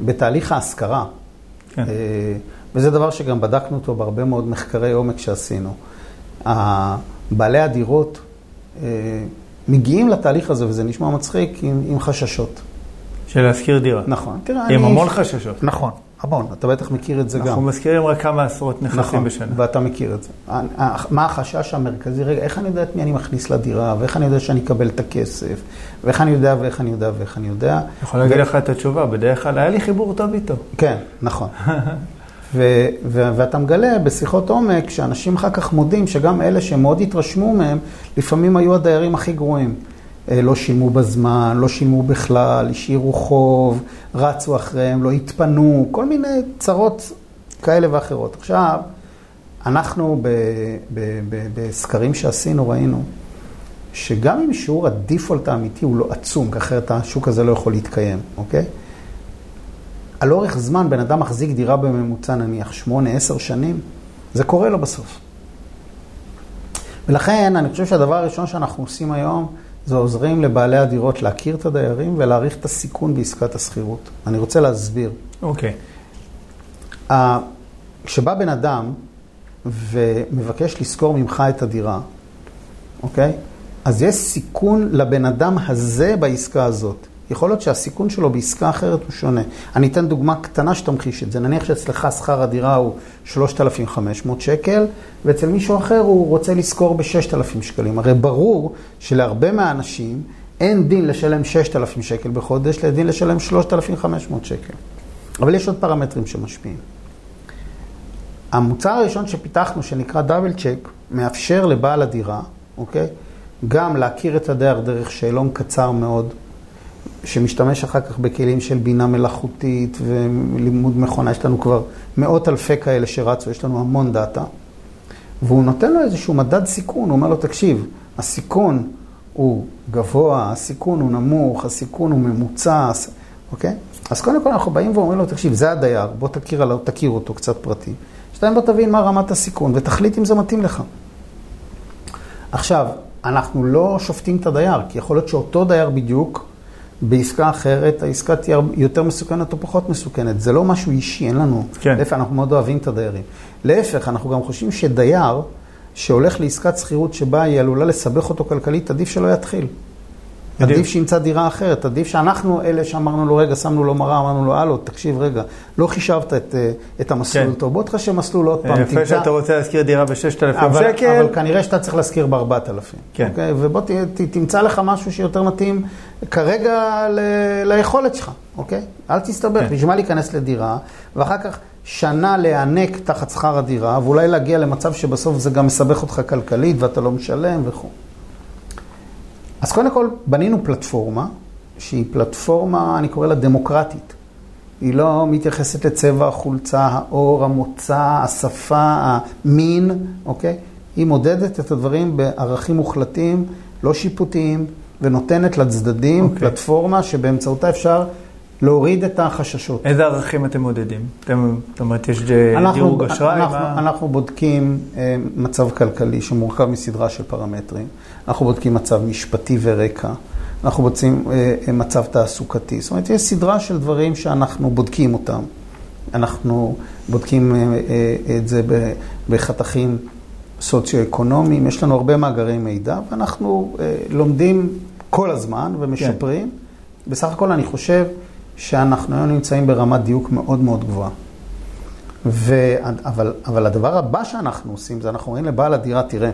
שבתהליך ההשכרה, כן. אה, וזה דבר שגם בדקנו אותו בהרבה מאוד מחקרי עומק שעשינו, בעלי הדירות אה, מגיעים לתהליך הזה, וזה נשמע מצחיק, עם, עם חששות. של להשכיר דירה. נכון. תראה, עם אני... המון חששות. נכון, המון. אתה בטח מכיר את זה אנחנו גם. אנחנו מזכירים רק כמה עשרות נכסים נכון, בשנה. ואתה מכיר את זה. מה החשש המרכזי? רגע, איך אני יודע את מי אני מכניס לדירה, ואיך אני יודע שאני אקבל את הכסף, ואיך אני יודע, ואיך אני יודע, ואיך אני יודע. אני יכול להגיד לך את התשובה, בדרך כלל היה לי חיבור טוב איתו. כן, נכון. ו- ו- ואתה מגלה בשיחות עומק שאנשים אחר כך מודים שגם אלה שמאוד התרשמו מהם, לפעמים היו הדיירים הכי גרועים. אה, לא שילמו בזמן, לא שילמו בכלל, השאירו חוב, רצו אחריהם, לא התפנו, כל מיני צרות כאלה ואחרות. עכשיו, אנחנו בסקרים שעשינו ראינו שגם אם שיעור הדיפולט האמיתי הוא לא עצום, כי אחרת השוק הזה לא יכול להתקיים, אוקיי? על אורך זמן בן אדם מחזיק דירה בממוצע נניח 8-10 שנים, זה קורה לו בסוף. ולכן אני חושב שהדבר הראשון שאנחנו עושים היום זה עוזרים לבעלי הדירות להכיר את הדיירים ולהעריך את הסיכון בעסקת השכירות. אני רוצה להסביר. אוקיי. Okay. כשבא בן אדם ומבקש לשכור ממך את הדירה, אוקיי? Okay? אז יש סיכון לבן אדם הזה בעסקה הזאת. יכול להיות שהסיכון שלו בעסקה אחרת הוא שונה. אני אתן דוגמה קטנה שתמחיש את זה. נניח שאצלך שכר הדירה הוא 3,500 שקל, ואצל מישהו אחר הוא רוצה לשכור ב-6,000 שקלים. הרי ברור שלהרבה מהאנשים אין דין לשלם 6,000 שקל בחודש, לדין לשלם 3,500 שקל. אבל יש עוד פרמטרים שמשפיעים. המוצר הראשון שפיתחנו, שנקרא דאבל צ'ק, מאפשר לבעל הדירה, אוקיי? גם להכיר את הדייר דרך שאלון קצר מאוד, שמשתמש אחר כך בכלים של בינה מלאכותית ולימוד מכונה. יש לנו כבר מאות אלפי כאלה שרצו, יש לנו המון דאטה. והוא נותן לו איזשהו מדד סיכון, הוא אומר לו, תקשיב, הסיכון הוא גבוה, הסיכון הוא נמוך, הסיכון הוא ממוצע, אוקיי? אז קודם כל אנחנו באים ואומרים לו, תקשיב, זה הדייר, בוא תכיר, עליו, תכיר אותו קצת פרטים. שתיים, בוא תבין מה רמת הסיכון ותחליט אם זה מתאים לך. עכשיו, אנחנו לא שופטים את הדייר, כי יכול להיות שאותו דייר בדיוק בעסקה אחרת, העסקה תהיה יותר מסוכנת או פחות מסוכנת. זה לא משהו אישי, אין לנו. כן. להפך, אנחנו מאוד אוהבים את הדיירים. להפך, אנחנו גם חושבים שדייר שהולך לעסקת שכירות שבה היא עלולה לסבך אותו כלכלית, עדיף שלא יתחיל. עדיף שימצא דירה אחרת, עדיף שאנחנו אלה שאמרנו לו, רגע, שמנו לו מראה, אמרנו לו, הלו, תקשיב, רגע, לא חישבת את, אה, את המסלול כן. טוב, בוא תחשב מסלול עוד פעם, תמצא. יפה שאתה רוצה להשכיר דירה ב-6,000 שקל. אבל כנראה שאתה צריך להשכיר ב-4,000. כן. אוקיי? ובוא ת, ת, תמצא לך משהו שיותר מתאים כרגע ל, ליכולת שלך, אוקיי? אל תסתבך, כן. בשביל מה להיכנס לדירה, ואחר כך שנה להיענק תחת שכר הדירה, ואולי להגיע למצב שבסוף זה גם מסבך אותך כלכלית ואתה לא משלם וכו'. אז קודם כל בנינו פלטפורמה, שהיא פלטפורמה, אני קורא לה דמוקרטית. היא לא מתייחסת לצבע החולצה, האור, המוצא, השפה, המין, אוקיי? היא מודדת את הדברים בערכים מוחלטים, לא שיפוטיים, ונותנת לצדדים אוקיי. פלטפורמה שבאמצעותה אפשר להוריד את החששות. איזה ערכים אתם מודדים? אתם, זאת אומרת, יש דירוג אשראי? אנחנו, מה... אנחנו בודקים אה, מצב כלכלי שמורכב מסדרה של פרמטרים. אנחנו בודקים מצב משפטי ורקע. אנחנו בודקים אה, אה, מצב תעסוקתי. זאת אומרת, יש סדרה של דברים שאנחנו בודקים אותם. אנחנו בודקים את זה בחתכים סוציו-אקונומיים. יש לנו הרבה מאגרי מידע, ואנחנו לומדים כל הזמן ומשפרים. כן. בסך הכל אני חושב שאנחנו היום נמצאים ברמת דיוק מאוד מאוד גבוהה. ו... אבל, אבל הדבר הבא שאנחנו עושים זה אנחנו אומרים לבעל הדירה, תראה,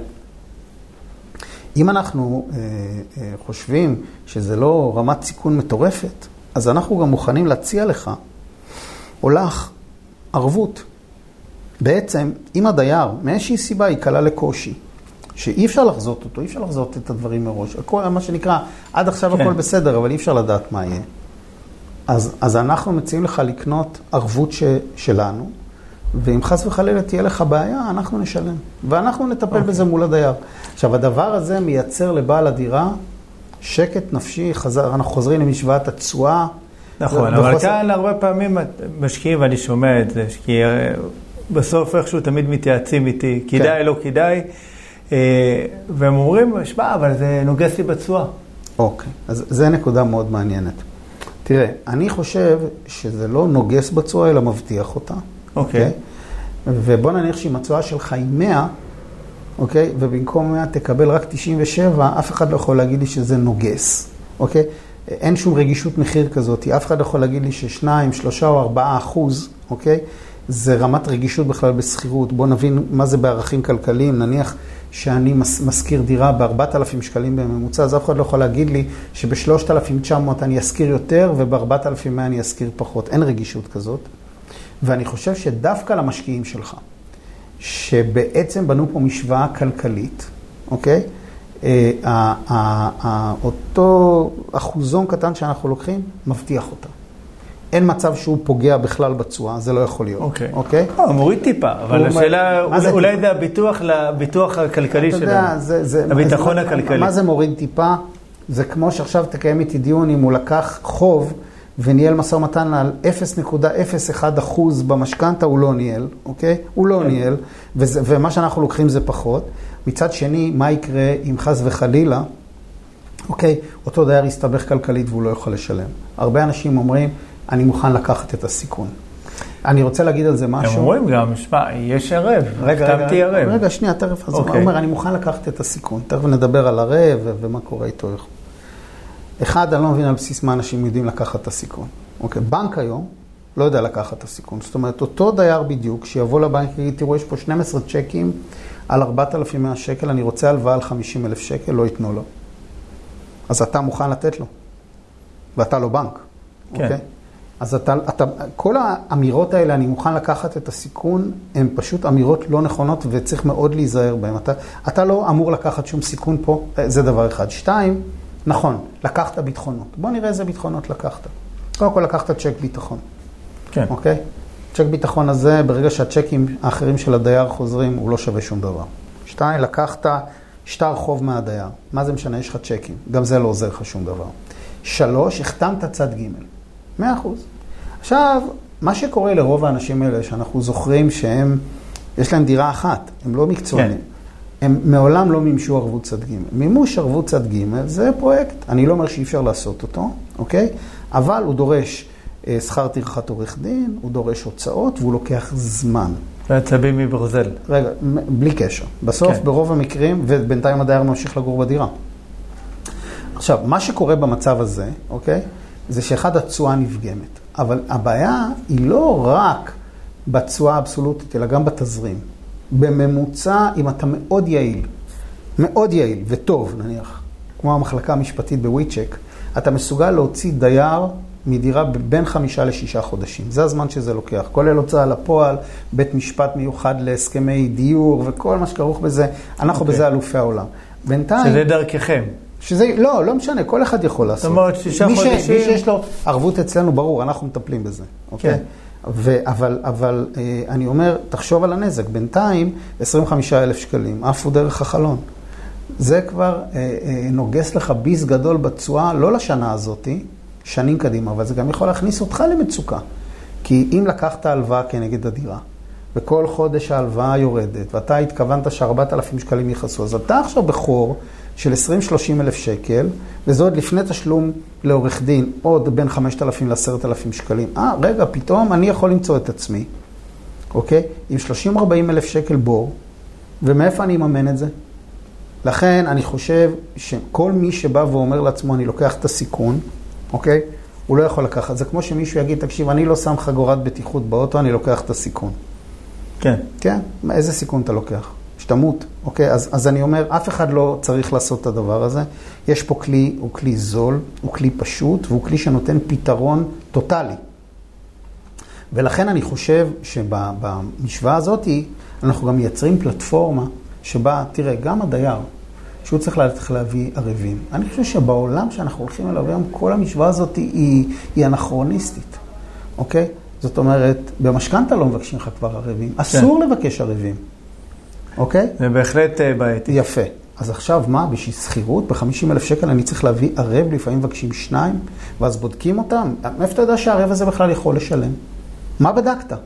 אם אנחנו אה, אה, חושבים שזה לא רמת סיכון מטורפת, אז אנחנו גם מוכנים להציע לך או לך ערבות. בעצם, אם הדייר מאיזושהי סיבה ייקלע לקושי, שאי אפשר לחזות אותו, אי אפשר לחזות את הדברים מראש. הכל, מה שנקרא, עד עכשיו כן. הכל בסדר, אבל אי אפשר לדעת מה יהיה. אז, אז אנחנו מציעים לך לקנות ערבות ש, שלנו, ואם חס וחלילה תהיה לך בעיה, אנחנו נשלם. ואנחנו נטפל okay. אוקיי. בזה מול הדייר. עכשיו, הדבר הזה מייצר לבעל הדירה שקט נפשי, חזר, אנחנו חוזרים למשוואת התשואה נכון, אבל כאן הרבה פעמים משקיעים, ואני שומע את זה, כי בסוף איכשהו תמיד מתייעצים איתי, כדאי, כן. לא כדאי, אה, והם אומרים, שמע, אבל זה נוגס לי בתשואה. אוקיי, אז זו נקודה מאוד מעניינת. תראה, אני חושב שזה לא נוגס בתשואה, אלא מבטיח אותה. אוקיי. אוקיי? ובוא נניח שאם התשואה שלך היא 100, אוקיי? ובמקום 100 תקבל רק 97, אף אחד לא יכול להגיד לי שזה נוגס, אוקיי? אין שום רגישות מחיר כזאת, אף אחד לא יכול להגיד לי ששניים, שלושה או ארבעה אחוז, אוקיי? זה רמת רגישות בכלל בשכירות. בואו נבין מה זה בערכים כלכליים. נניח שאני משכיר דירה ב-4,000 שקלים בממוצע, אז אף אחד לא יכול להגיד לי שב-3,900 אני אשכיר יותר וב-4,100 אני אשכיר פחות. אין רגישות כזאת. ואני חושב שדווקא למשקיעים שלך, שבעצם בנו פה משוואה כלכלית, אוקיי? אה, אותו אחוזון קטן שאנחנו לוקחים, מבטיח אותה. אין מצב שהוא פוגע בכלל בתשואה, זה לא יכול להיות. אוקיי. אוקיי? לא, מוריד טיפה, אבל השאלה, אולי זה הביטוח לביטוח הכלכלי שלנו. אתה יודע, זה... הביטחון הכלכלי. מה זה מוריד טיפה? זה כמו שעכשיו תקיים איתי דיון אם הוא לקח חוב וניהל משא ומתן על 0.01 אחוז במשכנתה, הוא לא ניהל, אוקיי? הוא לא כן. ניהל, ומה שאנחנו לוקחים זה פחות. מצד שני, מה יקרה אם חס וחלילה, אוקיי, אותו דייר יסתבך כלכלית והוא לא יכול לשלם. הרבה אנשים אומרים, אני מוכן לקחת את הסיכון. אני רוצה להגיד על זה משהו. הם אומרים גם, שמע, יש ערב, רגע, רגע, ערב. רגע, שנייה, תכף, אז הוא אוקיי. אומר, אני מוכן לקחת את הסיכון. תכף נדבר על ערב ומה קורה איתו. אחד, אני לא מבין על בסיס מה אנשים יודעים לקחת את הסיכון. אוקיי, בנק היום לא יודע לקחת את הסיכון. זאת אומרת, אותו דייר בדיוק, שיבוא לבנק ויגיד, תראו, יש פה 12 צ'קים על 4,100 שקל, אני רוצה הלוואה על 50,000 שקל, לא ייתנו לו. אז אתה מוכן לתת לו, ואתה לא בנק, כן. אוקיי? אז אתה, אתה, כל האמירות האלה, אני מוכן לקחת את הסיכון, הן פשוט אמירות לא נכונות וצריך מאוד להיזהר בהן. אתה, אתה לא אמור לקחת שום סיכון פה, זה דבר אחד. שתיים, נכון, לקחת ביטחונות. בוא נראה איזה ביטחונות לקחת. קודם כל לקחת צ'ק ביטחון. כן. אוקיי? צ'ק ביטחון הזה, ברגע שהצ'קים האחרים של הדייר חוזרים, הוא לא שווה שום דבר. שתיים, לקחת שטר חוב מהדייר. מה זה משנה? יש לך צ'קים. גם זה לא עוזר לך שום דבר. שלוש, החתמת צד ג'. מאה אחוז. עכשיו, מה שקורה לרוב האנשים האלה, שאנחנו זוכרים שהם, יש להם דירה אחת, הם לא מקצוענים. כן. הם מעולם לא מימשו ערבות צד ג'. מימוש ערבות צד ג' זה פרויקט. אני לא אומר שאי אפשר לעשות אותו, אוקיי? אבל הוא דורש אה, שכר טרחת עורך דין, הוא דורש הוצאות והוא לוקח זמן. ועצבים מברזל. רגע, בלי קשר. בסוף, כן. ברוב המקרים, ובינתיים הדייר ממשיך לגור בדירה. עכשיו, מה שקורה במצב הזה, אוקיי? זה שאחד, התשואה נפגמת. אבל הבעיה היא לא רק בתשואה האבסולוטית, אלא גם בתזרים. בממוצע, אם אתה מאוד יעיל, מאוד יעיל וטוב, נניח, כמו המחלקה המשפטית בוויצ'ק, אתה מסוגל להוציא דייר מדירה בין חמישה לשישה חודשים. זה הזמן שזה לוקח. כולל הוצאה לפועל, בית משפט מיוחד להסכמי דיור וכל מה שכרוך בזה. אנחנו okay. אוקיי. בזה אלופי העולם. בינתיים... שזה דרככם. שזה, לא, לא משנה, כל אחד יכול לעשות. זאת אומרת, שישה מי חודשים... ש, מי שיש לו ערבות אצלנו, ברור, אנחנו מטפלים בזה, אוקיי? כן. ו, אבל, אבל אה, אני אומר, תחשוב על הנזק. בינתיים, 25 אלף שקלים, עפו דרך החלון. זה כבר אה, אה, נוגס לך ביס גדול בתשואה, לא לשנה הזאתי, שנים קדימה, אבל זה גם יכול להכניס אותך למצוקה. כי אם לקחת הלוואה כנגד הדירה, וכל חודש ההלוואה יורדת, ואתה התכוונת ש-4,000 שקלים יכעסו, אז אתה עכשיו בחור של 20-30 אלף שקל, וזה עוד לפני תשלום לעורך דין, עוד בין 5,000 ל-10,000 שקלים. אה, רגע, פתאום אני יכול למצוא את עצמי, אוקיי? עם 30-40 אלף שקל בור, ומאיפה אני אממן את זה? לכן אני חושב שכל מי שבא ואומר לעצמו, אני לוקח את הסיכון, אוקיי? הוא לא יכול לקחת. זה כמו שמישהו יגיד, תקשיב, אני לא שם חגורת בטיחות באוטו, אני לוקח את הסיכון. כן. כן? איזה סיכון אתה לוקח? שתמות, אוקיי? אז, אז אני אומר, אף אחד לא צריך לעשות את הדבר הזה. יש פה כלי, הוא כלי זול, הוא כלי פשוט, והוא כלי שנותן פתרון טוטאלי. ולכן אני חושב שבמשוואה הזאת אנחנו גם מייצרים פלטפורמה שבה, תראה, גם הדייר, שהוא צריך ללכת להביא ערבים. אני חושב שבעולם שאנחנו הולכים אליו היום, כל המשוואה הזאת היא, היא אנכרוניסטית, אוקיי? זאת אומרת, במשכנתה לא מבקשים לך כבר ערבים. כן. אסור לבקש ערבים. אוקיי? זה בהחלט אה, בעייתי. יפה. אז עכשיו מה, בשביל שכירות, ב-50 אלף שקל אני צריך להביא ערב, לפעמים מבקשים שניים, ואז בודקים אותם? מאיפה אתה יודע שהערב הזה בכלל יכול לשלם? מה בדקת?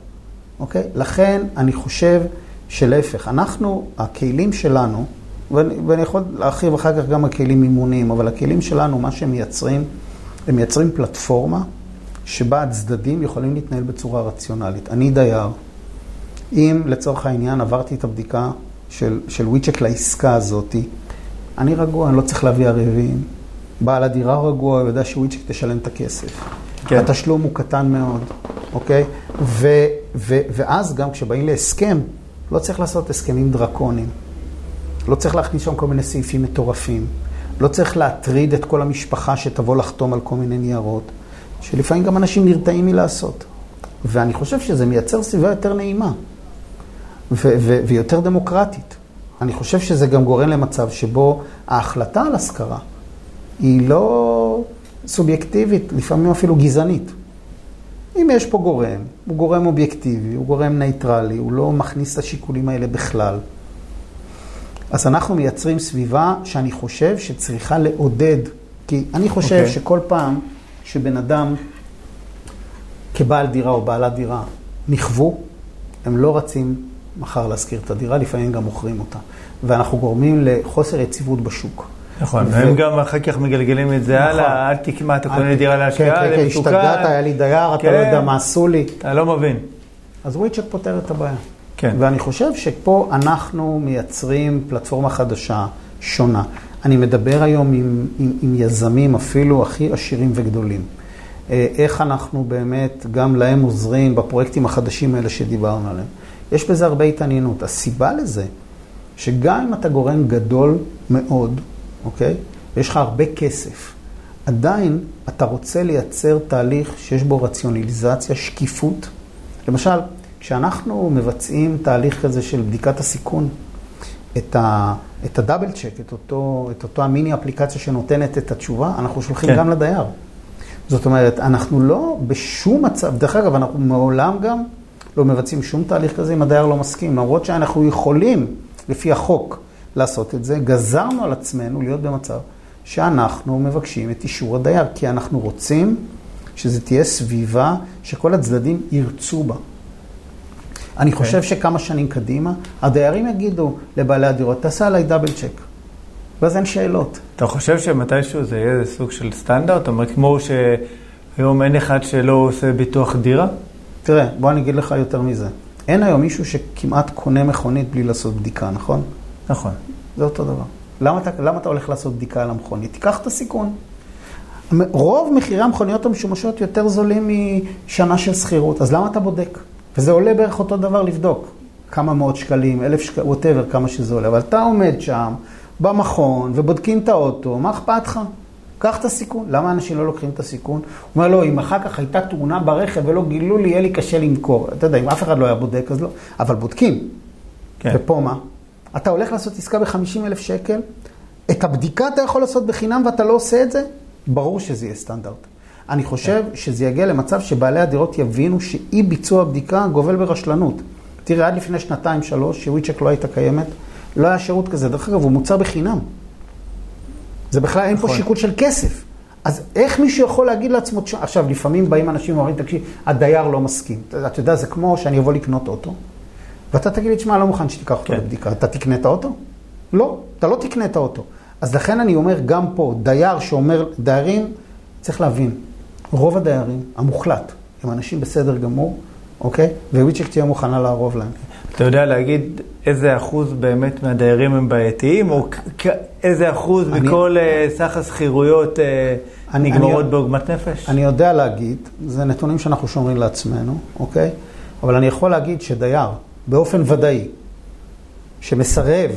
אוקיי? לכן אני חושב שלהפך, אנחנו, הכלים שלנו, ואני, ואני יכול להרחיב אחר כך גם על כלים מימוניים, אבל הכלים שלנו, מה שהם מייצרים, הם מייצרים פלטפורמה שבה הצדדים יכולים להתנהל בצורה רציונלית. אני דייר, אם לצורך העניין עברתי את הבדיקה של, של וויצ'ק לעסקה הזאת, אני רגוע, אני לא צריך להביא ערבים. בעל הדירה רגוע, הוא יודע שוויצ'ק תשלם את הכסף. כן. התשלום הוא קטן מאוד, אוקיי? ו, ו, ואז גם כשבאים להסכם, לא צריך לעשות הסכמים דרקוניים. לא צריך להכניס שם כל מיני סעיפים מטורפים. לא צריך להטריד את כל המשפחה שתבוא לחתום על כל מיני ניירות, שלפעמים גם אנשים נרתעים מלעשות. ואני חושב שזה מייצר סביבה יותר נעימה ויותר דמוקרטית. אני חושב שזה גם גורם למצב שבו ההחלטה על השכרה היא לא סובייקטיבית, לפעמים אפילו גזענית. אם יש פה גורם, הוא גורם אובייקטיבי, הוא גורם נייטרלי, הוא לא מכניס את השיקולים האלה בכלל. אז אנחנו מייצרים סביבה שאני חושב שצריכה לעודד, כי אני חושב okay. אוקיי. שכל פעם שבן אדם כבעל דירה או בעלת דירה נכוו, הם לא רצים מחר להשכיר את הדירה, לפעמים גם מוכרים אותה. ואנחנו גורמים לחוסר יציבות בשוק. נכון, והם גם אחר כך מגלגלים את זה הלאה, נכון. אל תקמע, אתה קונה דירה להשקעה, כן, כן, כן, השתגעת, היה לי דייר, אתה לא יודע מה עשו לי. אתה לא מבין. אז וויצ'ק פותר את הבעיה. כן. ואני חושב שפה אנחנו מייצרים פלטפורמה חדשה, שונה. אני מדבר היום עם, עם, עם יזמים אפילו הכי עשירים וגדולים. אה, איך אנחנו באמת גם להם עוזרים בפרויקטים החדשים האלה שדיברנו עליהם. יש בזה הרבה התעניינות. הסיבה לזה, שגם אם אתה גורם גדול מאוד, אוקיי? ויש לך הרבה כסף, עדיין אתה רוצה לייצר תהליך שיש בו רציונליזציה, שקיפות. למשל, כשאנחנו מבצעים תהליך כזה של בדיקת הסיכון, את, ה, את הדאבל צ'ק, את אותו, את אותו המיני אפליקציה שנותנת את התשובה, אנחנו שולחים כן. גם לדייר. זאת אומרת, אנחנו לא בשום מצב, דרך אגב, אנחנו מעולם גם לא מבצעים שום תהליך כזה אם הדייר לא מסכים, למרות שאנחנו יכולים, לפי החוק, לעשות את זה, גזרנו על עצמנו להיות במצב שאנחנו מבקשים את אישור הדייר, כי אנחנו רוצים שזה תהיה סביבה שכל הצדדים ירצו בה. אני okay. אוקיי. חושב שכמה שנים קדימה, הדיירים יגידו לבעלי הדירות, תעשה עליי דאבל צ'ק. ואז אין שאלות. אתה חושב שמתישהו זה יהיה סוג של סטנדרט? זאת אומרת, כמו שהיום אין אחד שלא עושה ביטוח דירה? תראה, בוא אני אגיד לך יותר מזה. אין היום מישהו שכמעט קונה מכונית בלי לעשות בדיקה, נכון? נכון. זה אותו דבר. למה אתה, למה אתה הולך לעשות בדיקה על המכונית? תיקח את הסיכון. רוב מחירי המכוניות המשומשות יותר זולים משנה של שכירות, אז למה אתה בודק? וזה עולה בערך אותו דבר לבדוק. כמה מאות שקלים, אלף שקלים, ווטאבר, כמה שזה עולה. אבל אתה עומד שם, במכון, ובודקים את האוטו, מה אכפת לך? קח את הסיכון. למה אנשים לא לוקחים את הסיכון? הוא אומר, לא, אם אחר כך הייתה תאונה ברכב ולא גילו לי, יהיה לי קשה למכור. אתה יודע, אם אף אחד לא היה בודק, אז לא. אבל בודקים. כן. ופה מה? אתה הולך לעשות עסקה ב-50 אלף שקל, את הבדיקה אתה יכול לעשות בחינם ואתה לא עושה את זה? ברור שזה יהיה סטנדרט. אני חושב כן. שזה יגיע למצב שבעלי הדירות יבינו שאי ביצוע בדיקה גובל ברשלנות. תראה, עד לפני שנתיים, שלוש, שוויצ'ק לא הייתה קיימת, לא היה שירות כזה. דרך אגב, הוא מוצר בחינם. זה בכלל, אין פה נכון. שיקול של כסף. אז איך מישהו יכול להגיד לעצמו, עכשיו, לפעמים באים אנשים ואומרים, תקשיב, הדייר לא מסכים. אתה יודע, זה כמו שאני אבוא לקנות אוטו, ואתה תגיד לי, תשמע, לא מוכן שתיקח אותו כן. לבדיקה. אתה תקנה את האוטו? לא, אתה לא תקנה את האוטו. אז לכן אני אומר, גם פה, דייר שאומר, דיירים, צריך להבין, רוב הדיירים, המוחלט, הם אנשים בסדר גמור, אוקיי? וויצ'ק תהיה מוכנה לערוב להם. אתה יודע להגיד איזה אחוז באמת מהדיירים הם בעייתיים, או איזה אחוז אני, מכל אני, uh, סך השכירויות uh, נגמרות בעוגמת נפש? אני יודע להגיד, זה נתונים שאנחנו שומרים לעצמנו, אוקיי? אבל אני יכול להגיד שדייר, באופן ודאי, שמסרב,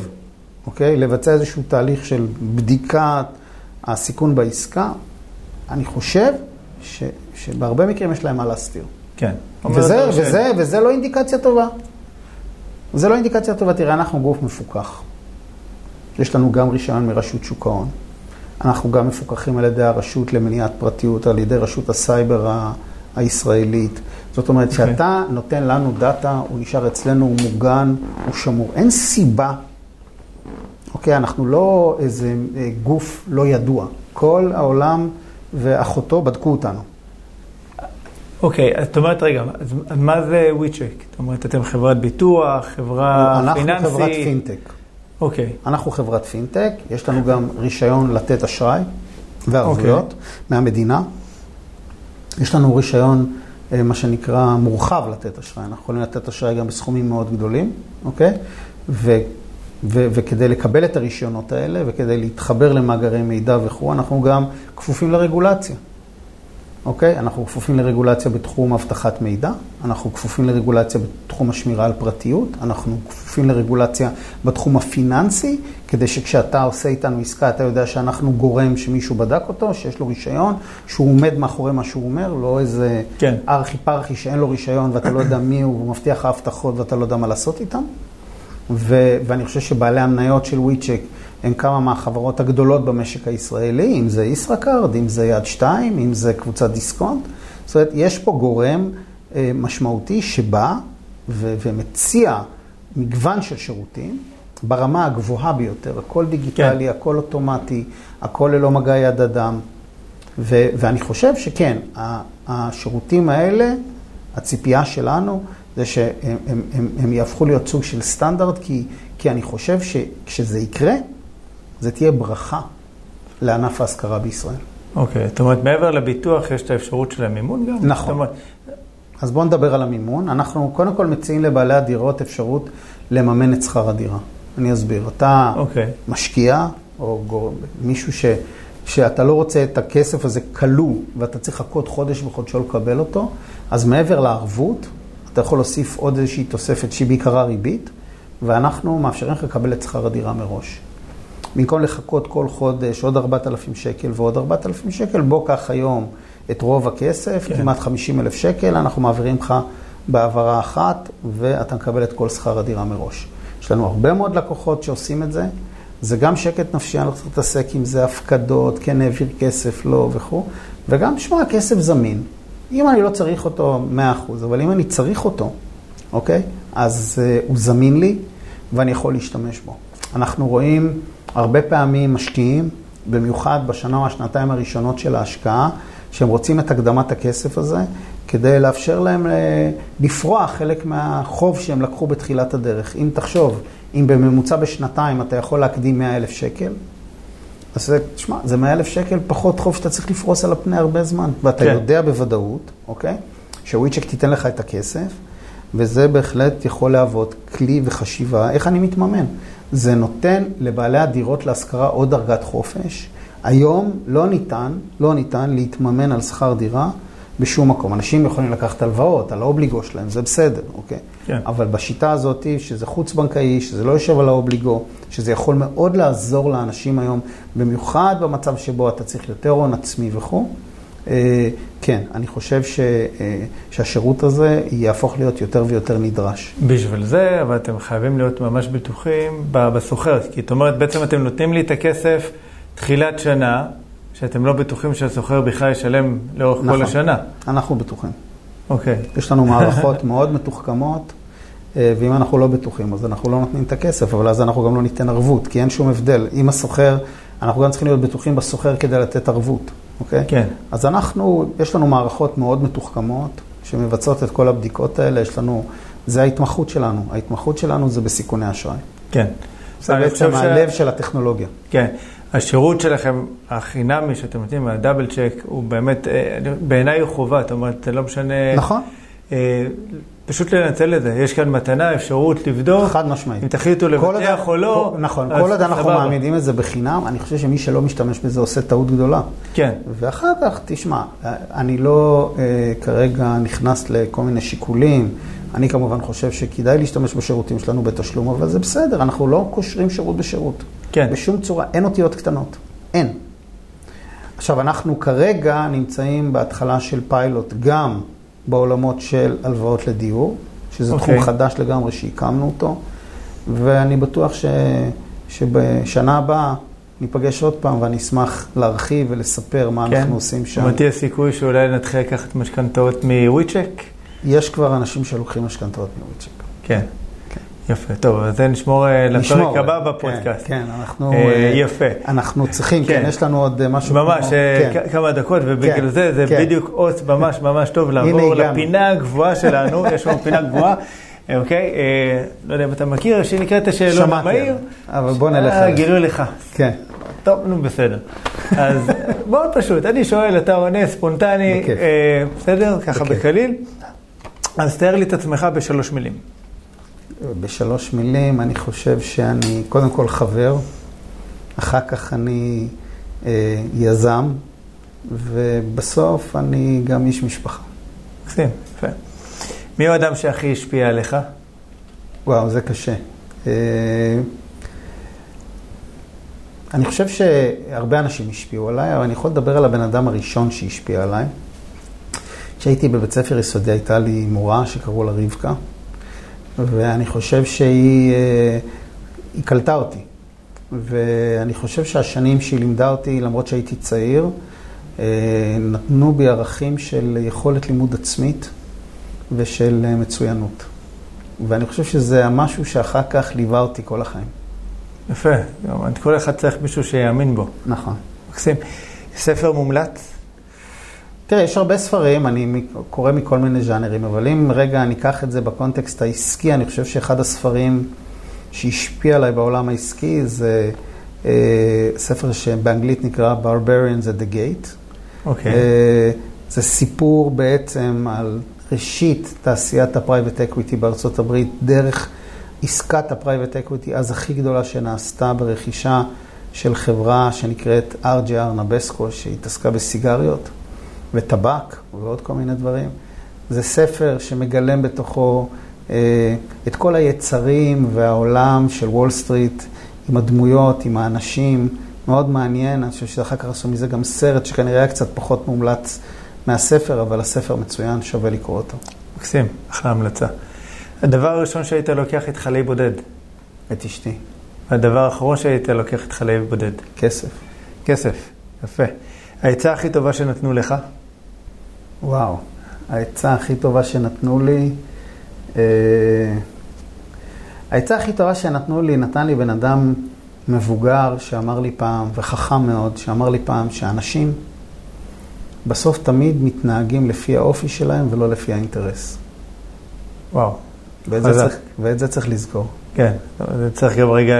אוקיי, לבצע איזשהו תהליך של בדיקת הסיכון בעסקה, אני חושב ש, שבהרבה מקרים יש להם מה להסתיר. כן. וזה, וזה, וזה לא אינדיקציה טובה. זה לא אינדיקציה טובה. תראה, אנחנו גוף מפוקח. יש לנו גם רישיון מרשות שוק ההון. אנחנו גם מפוקחים על ידי הרשות למניעת פרטיות, על ידי רשות הסייבר ה- הישראלית. זאת אומרת, כשאתה אוקיי. אוקיי. נותן לנו דאטה, הוא נשאר אצלנו, הוא מוגן, הוא שמור. אין סיבה אוקיי, אנחנו לא איזה אה, גוף לא ידוע. כל העולם ואחותו בדקו אותנו. אוקיי, אז זאת אומרת, רגע, אז מה זה WeCheck? זאת אומרת, אתם חברת ביטוח, חברה אנחנו פיננסית? חברת פינטק. אוקיי, אנחנו חברת פינטק, יש לנו גם רישיון לתת אשראי וערבויות אוקיי. מהמדינה. יש לנו רישיון, אה, מה שנקרא, מורחב לתת אשראי. אנחנו יכולים לתת אשראי גם בסכומים מאוד גדולים, אוקיי? ו, ו, וכדי לקבל את הרישיונות האלה וכדי להתחבר למאגרי מידע וכו', אנחנו גם כפופים לרגולציה. אוקיי? אנחנו כפופים לרגולציה בתחום אבטחת מידע, אנחנו כפופים לרגולציה בתחום השמירה על פרטיות, אנחנו כפופים לרגולציה בתחום הפיננסי, כדי שכשאתה עושה איתנו עסקה, אתה יודע שאנחנו גורם שמישהו בדק אותו, שיש לו רישיון, שהוא עומד מאחורי מה שהוא אומר, לא איזה כן. ארכי פרחי שאין לו רישיון ואתה לא יודע מי הוא, והוא מבטיח לך הבטחות ואתה לא יודע מה לעשות איתם. ו- ואני חושב שבעלי המניות של וויצ'ק הם כמה מהחברות הגדולות במשק הישראלי, אם זה ישראכרד, אם זה יד שתיים, אם זה קבוצת דיסקונט. זאת אומרת, יש פה גורם אה, משמעותי שבא ו- ומציע מגוון של שירותים ברמה הגבוהה ביותר, הכל דיגיטלי, כן. הכל אוטומטי, הכל ללא מגע יד אדם. ו- ואני חושב שכן, השירותים האלה, הציפייה שלנו זה שהם הם, הם, הם יהפכו להיות סוג של סטנדרט, כי, כי אני חושב שכשזה יקרה, זה תהיה ברכה לענף ההשכרה בישראל. אוקיי, זאת אומרת, מעבר לביטוח יש את האפשרות של המימון גם? נכון. אומרת, אז בואו נדבר על המימון. אנחנו קודם כל מציעים לבעלי הדירות אפשרות לממן את שכר הדירה. אני אסביר. אתה אוקיי. משקיע, או גור... מישהו ש... שאתה לא רוצה את הכסף הזה כלוא, ואתה צריך לחכות חודש וחודשו לקבל אותו, אז מעבר לערבות, אתה יכול להוסיף עוד איזושהי תוספת שהיא בעיקרה ריבית, ואנחנו מאפשרים לך לקבל את שכר הדירה מראש. במקום לחכות כל חודש עוד 4,000 שקל ועוד 4,000 שקל, בוא קח היום את רוב הכסף, כן. כמעט 50 אלף שקל, אנחנו מעבירים לך בהעברה אחת, ואתה מקבל את כל שכר הדירה מראש. יש לנו הרבה מאוד לקוחות שעושים את זה. זה גם שקט נפשי, אני לא צריך להתעסק עם זה, הפקדות, כן העביר כסף, לא וכו', וגם, תשמע, הכסף זמין. אם אני לא צריך אותו 100%, אבל אם אני צריך אותו, אוקיי? אז uh, הוא זמין לי ואני יכול להשתמש בו. אנחנו רואים הרבה פעמים משקיעים, במיוחד בשנה או השנתיים הראשונות של ההשקעה, שהם רוצים את הקדמת הכסף הזה, כדי לאפשר להם אה, לפרוע חלק מהחוב שהם לקחו בתחילת הדרך. אם תחשוב, אם בממוצע בשנתיים אתה יכול להקדים 100 אלף שקל, אז זה, תשמע, זה 100 אלף שקל פחות חוב שאתה צריך לפרוס על הפני הרבה זמן. ואתה כן. כן. יודע בוודאות, אוקיי? שוויצ'ק תיתן לך את הכסף, וזה בהחלט יכול להוות כלי וחשיבה איך אני מתממן. זה נותן לבעלי הדירות להשכרה עוד דרגת חופש. היום לא ניתן, לא ניתן להתממן על שכר דירה בשום מקום. אנשים יכולים לקחת הלוואות על האובליגו שלהם, זה בסדר, אוקיי? כן. אבל בשיטה הזאת, שזה חוץ-בנקאי, שזה לא יושב על האובליגו, שזה יכול מאוד לעזור לאנשים היום, במיוחד במצב שבו אתה צריך יותר הון עצמי וכו', כן, אני חושב ש, אה, שהשירות הזה יהפוך להיות יותר ויותר נדרש. בשביל זה, אבל אתם חייבים להיות ממש בטוחים ב- בסוחר. כי זאת אומרת, בעצם אתם נותנים לי את הכסף תחילת שנה, שאתם לא בטוחים שהסוחר בכלל ישלם לאורך נכון. כל השנה. אנחנו בטוחים. אוקיי. יש לנו מערכות מאוד מתוחכמות, אה, ואם אנחנו לא בטוחים, אז אנחנו לא נותנים את הכסף, אבל אז אנחנו גם לא ניתן ערבות, כי אין שום הבדל. אם הסוחר, אנחנו גם צריכים להיות בטוחים בסוחר כדי לתת ערבות, אוקיי? כן. אז אנחנו, יש לנו מערכות מאוד מתוחכמות, שמבצעות את כל הבדיקות האלה, יש לנו, זה ההתמחות שלנו. ההתמחות שלנו זה בסיכוני אשראי. כן. זה בעצם חושב ש- הלב של הטכנולוגיה. כן. השירות שלכם, החינמי שאתם נותנים, הדאבל צ'ק, הוא באמת, אה, בעיניי הוא חובה, זאת אומרת, לא משנה... נכון, אה, פשוט לנצל את זה. יש כאן מתנה, אפשרות לבדוק. חד משמעית. אם תחליטו לבטח או לא. כל- נכון, כל עוד אנחנו סבבה. מעמידים את זה בחינם, אני חושב שמי שלא משתמש בזה עושה טעות גדולה. כן. ואחר כך, תשמע, אני לא אה, כרגע נכנס לכל מיני שיקולים. אני כמובן חושב שכדאי להשתמש בשירותים שלנו בתשלום, אבל זה בסדר, אנחנו לא קושרים שירות בשירות. כן. בשום צורה, אין אותיות קטנות. אין. עכשיו, אנחנו כרגע נמצאים בהתחלה של פיילוט גם בעולמות של הלוואות לדיור, שזה אוקיי. תחום חדש לגמרי שהקמנו אותו, ואני בטוח ש... שבשנה הבאה ניפגש עוד פעם ואני אשמח להרחיב ולספר מה כן. אנחנו עושים שם. זאת אומרת, יש סיכוי שאולי נתחיל לקחת משכנתאות מוויצ'ק? יש כבר אנשים שלוקחים משכנתאות מוויצ'ק. כן. כן. יפה, טוב, אז זה נשמור אה, לפרק הבא בפודקאסט. כן, כן, אנחנו... אה, אה, יפה. אנחנו צריכים, כן, כן. יש לנו עוד אה, משהו ממש, כמו- אה, כן. כמה דקות, ובגלל כן, זה, זה כן. בדיוק אות ממש ממש טוב לעבור. לפינה הגבוהה שלנו, יש לנו פינה גבוהה, אה, אוקיי? אה, לא יודע אם אתה מכיר, שנקראת השאלון שמעתי, המהיר. אבל בוא נלך אה. גילוי לך. כן, טוב, נו בסדר. אז מאוד פשוט, אני שואל, אתה עונה ספונטני. אה, בסדר? ככה. בקליל. אז תאר לי את עצמך בשלוש מילים. בשלוש מילים, אני חושב שאני קודם כל חבר, אחר כך אני אה, יזם, ובסוף אני גם איש משפחה. מקסים, יפה. מי הוא האדם שהכי השפיע עליך? וואו, זה קשה. אה, אני חושב שהרבה אנשים השפיעו עליי, אבל אני יכול לדבר על הבן אדם הראשון שהשפיע עליי. כשהייתי בבית ספר יסודי הייתה לי מורה שקראו לה רבקה, ואני חושב שהיא אה, קלטה אותי. ואני חושב שהשנים שהיא לימדה אותי, למרות שהייתי צעיר, אה, נתנו בי ערכים של יכולת לימוד עצמית ושל אה, מצוינות. ואני חושב שזה המשהו שאחר כך ליווה אותי כל החיים. יפה, כל אחד צריך מישהו שיאמין בו. נכון. מקסים. ספר מומלץ? תראה, יש הרבה ספרים, אני קורא מכל מיני ז'אנרים, אבל אם רגע אני אקח את זה בקונטקסט העסקי, אני חושב שאחד הספרים שהשפיע עליי בעולם העסקי זה אה, ספר שבאנגלית נקרא Barbarians at the Gate. אוקיי. אה, זה סיפור בעצם על ראשית תעשיית ה private equity בארצות הברית, דרך עסקת ה private equity אז הכי גדולה שנעשתה ברכישה של חברה שנקראת RJR Nabisco, שהתעסקה בסיגריות וטבק ועוד כל מיני דברים. זה ספר שמגלם בתוכו אה, את כל היצרים והעולם של וול סטריט, עם הדמויות, עם האנשים. מאוד מעניין, אני חושב שאחר כך עשו מזה גם סרט שכנראה היה קצת פחות מומלץ מהספר, אבל הספר מצוין, שווה לקרוא אותו. מקסים, אחלה המלצה. הדבר הראשון שהיית לוקח איתך לאי בודד, את אשתי, והדבר האחרון שהיית לוקח איתך לאי בודד, כסף. כסף. יפה. העצה הכי טובה שנתנו לך? וואו, העצה הכי טובה שנתנו לי, אה, העצה הכי טובה שנתנו לי, נתן לי בן אדם מבוגר שאמר לי פעם, וחכם מאוד, שאמר לי פעם, שאנשים בסוף תמיד מתנהגים לפי האופי שלהם ולא לפי האינטרס. וואו. ואת זה. צריך, ואת זה צריך לזכור. כן, זה צריך גם רגע,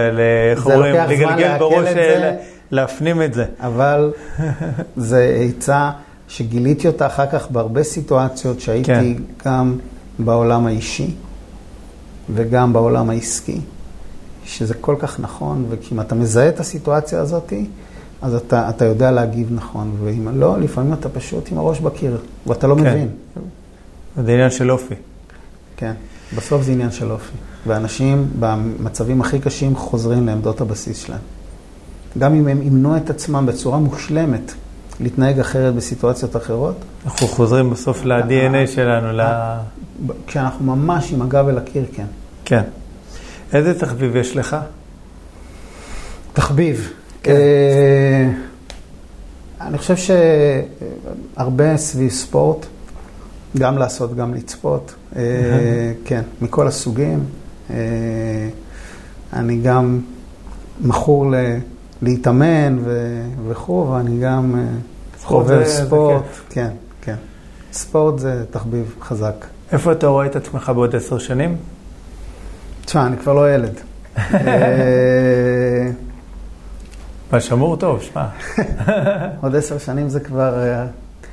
איך אומרים, לגלגל בראש. אה, להפנים את זה. אבל זה עצה שגיליתי אותה אחר כך בהרבה סיטואציות שהייתי כן. גם בעולם האישי וגם בעולם העסקי, שזה כל כך נכון, ואם אתה מזהה את הסיטואציה הזאת, אז אתה, אתה יודע להגיב נכון, ואם לא, לפעמים אתה פשוט עם הראש בקיר, ואתה לא כן. מבין. זה עניין של אופי. כן, בסוף זה עניין של אופי. ואנשים במצבים הכי קשים חוזרים לעמדות הבסיס שלהם. גם אם הם אימנו את עצמם בצורה מושלמת להתנהג אחרת בסיטואציות אחרות, אנחנו חוזרים בסוף ל-DNA שלנו, ל... כשאנחנו ממש עם הגב אל הקיר, כן. כן. איזה תחביב יש לך? תחביב. כן. אה, אני חושב שהרבה סביב ספורט, גם לעשות, גם לצפות. אה, כן, מכל הסוגים. אה, אני גם מכור ל- להתאמן ו- וכו', ואני גם אה, ספורט חובב זה- זה ספורט. כיף. כן, כן. ספורט זה תחביב חזק. איפה אתה רואה את עצמך בעוד עשר שנים? תשמע, אני כבר לא ילד. אה, אבל שמור טוב, שמע. עוד עשר שנים זה כבר אה,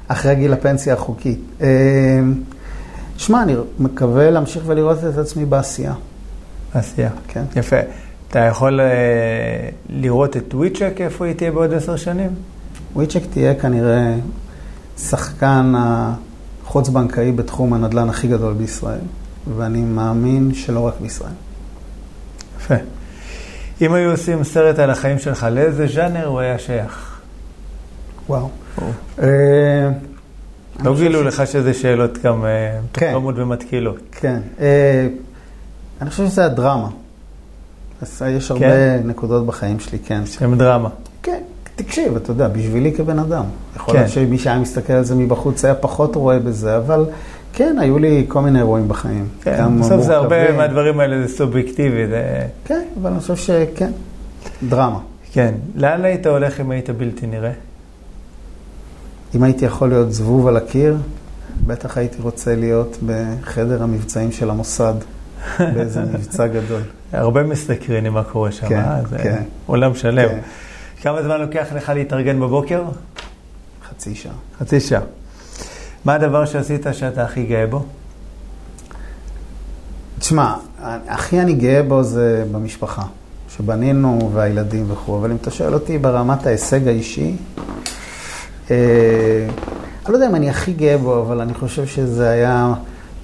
אחרי גיל הפנסיה החוקית. שמע, אני מקווה להמשיך ולראות את עצמי בעשייה. עשייה. כן. יפה. אתה יכול אה, לראות את וויצ'ק, איפה היא תהיה בעוד עשר שנים? וויצ'ק תהיה כנראה שחקן החוץ-בנקאי בתחום הנדל"ן הכי גדול בישראל, ואני מאמין שלא רק בישראל. יפה. אם היו עושים סרט על החיים שלך, לאיזה ז'אנר הוא היה שייך? וואו. או. אה, לא גילו לך שזה שאלות גם אה, כן. מתוחכמות ומתקילות. כן. אני חושב שזה הדרמה. אז יש הרבה נקודות בחיים שלי, כן. שם דרמה. כן, תקשיב, אתה יודע, בשבילי כבן אדם. יכול כן. להיות שמי שהיה מסתכל על זה מבחוץ היה פחות רואה בזה, אבל כן, היו לי כל מיני אירועים בחיים. כן, בסוף זה הרבה. מהדברים האלה זה סובייקטיבי, זה... כן, אבל אני חושב שכן, דרמה. כן. לאן היית הולך אם היית בלתי נראה? אם הייתי יכול להיות זבוב על הקיר, בטח הייתי רוצה להיות בחדר המבצעים של המוסד, באיזה מבצע גדול. הרבה מסתקרנים מה קורה שם, כן, אה? זה כן. עולם שלם. כן. כמה זמן לוקח לך להתארגן בבוקר? חצי שעה. חצי שעה. מה הדבר שעשית שאתה הכי גאה בו? תשמע, הכי אני גאה בו זה במשפחה, שבנינו והילדים וכו', אבל אם אתה שואל אותי ברמת ההישג האישי, אה, אני לא יודע אם אני הכי גאה בו, אבל אני חושב שזה היה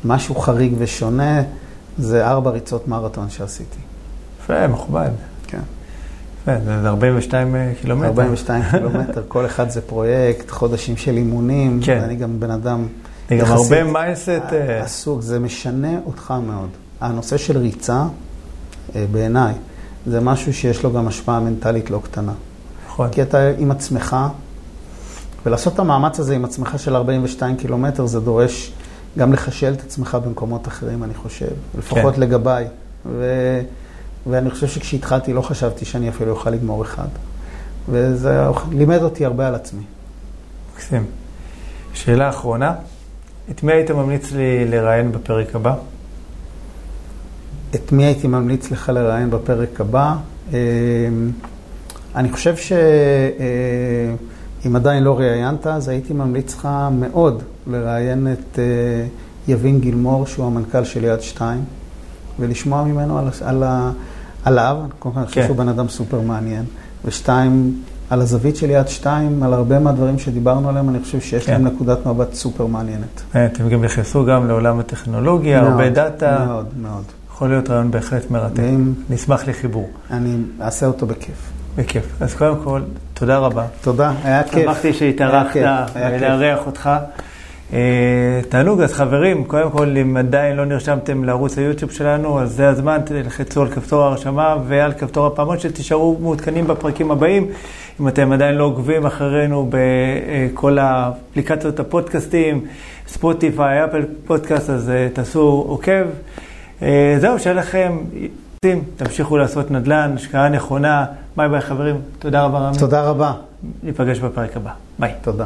משהו חריג ושונה, זה ארבע ריצות מרתון שעשיתי. יפה, מכובד. כן. יפה, זה זה 42 קילומטר. 42 קילומטר, כל אחד זה פרויקט, חודשים של אימונים, כן. ואני גם בן אדם זה גם הרבה מיינסט. אה, עסוק, זה משנה אותך מאוד. הנושא של ריצה, אה, בעיניי, זה משהו שיש לו גם השפעה מנטלית לא קטנה. נכון. כי אתה עם עצמך, ולעשות את המאמץ הזה עם עצמך של 42 קילומטר, זה דורש גם לחשל את עצמך במקומות אחרים, אני חושב, לפחות כן. לגביי. ו... ואני חושב שכשהתחלתי לא חשבתי שאני אפילו אוכל לגמור אחד. וזה לימד אותי הרבה על עצמי. מקסים. שאלה אחרונה, את מי היית ממליץ לי לראיין בפרק הבא? את מי הייתי ממליץ לך לראיין בפרק הבא? אה, אני חושב שאם עדיין לא ראיינת, אז הייתי ממליץ לך מאוד לראיין את אה, יבין גילמור, שהוא המנכ"ל של יד שתיים, ולשמוע ממנו על, על, עליו, קודם כל אני חושב כן. שהוא בן אדם סופר מעניין, ושתיים, על הזווית של יד שתיים, על הרבה מהדברים שדיברנו עליהם, אני חושב שיש כן. להם נקודת מבט סופר מעניינת. אה, אתם גם נכנסו גם לעולם הטכנולוגיה, הרבה מאוד, דאטה. מאוד, מאוד. יכול להיות רעיון בהחלט מרתק. ואם נשמח לחיבור. אני אעשה אותו בכיף. בכיף. אז קודם כל, תודה רבה. תודה, היה כיף. שמחתי שהתארחת. ולארח אותך. אה, תענוג, אז חברים, קודם כל, אם עדיין לא נרשמתם לערוץ היוטיוב שלנו, אז זה הזמן, תלחצו על כפתור ההרשמה ועל כפתור הפעמון שתישארו מעודכנים בפרקים הבאים. אם אתם עדיין לא עוקבים אחרינו בכל האפליקציות הפודקאסטים, Spotify, Apple Podcast, אז אה, תעשו עוקב. אה, זהו, שיהיה לכם, תמשיכו לעשות נדל"ן, השקעה נכונה. ביי ביי חברים, תודה רבה רמי. תודה רבה. ניפגש בפרק הבא. ביי. תודה.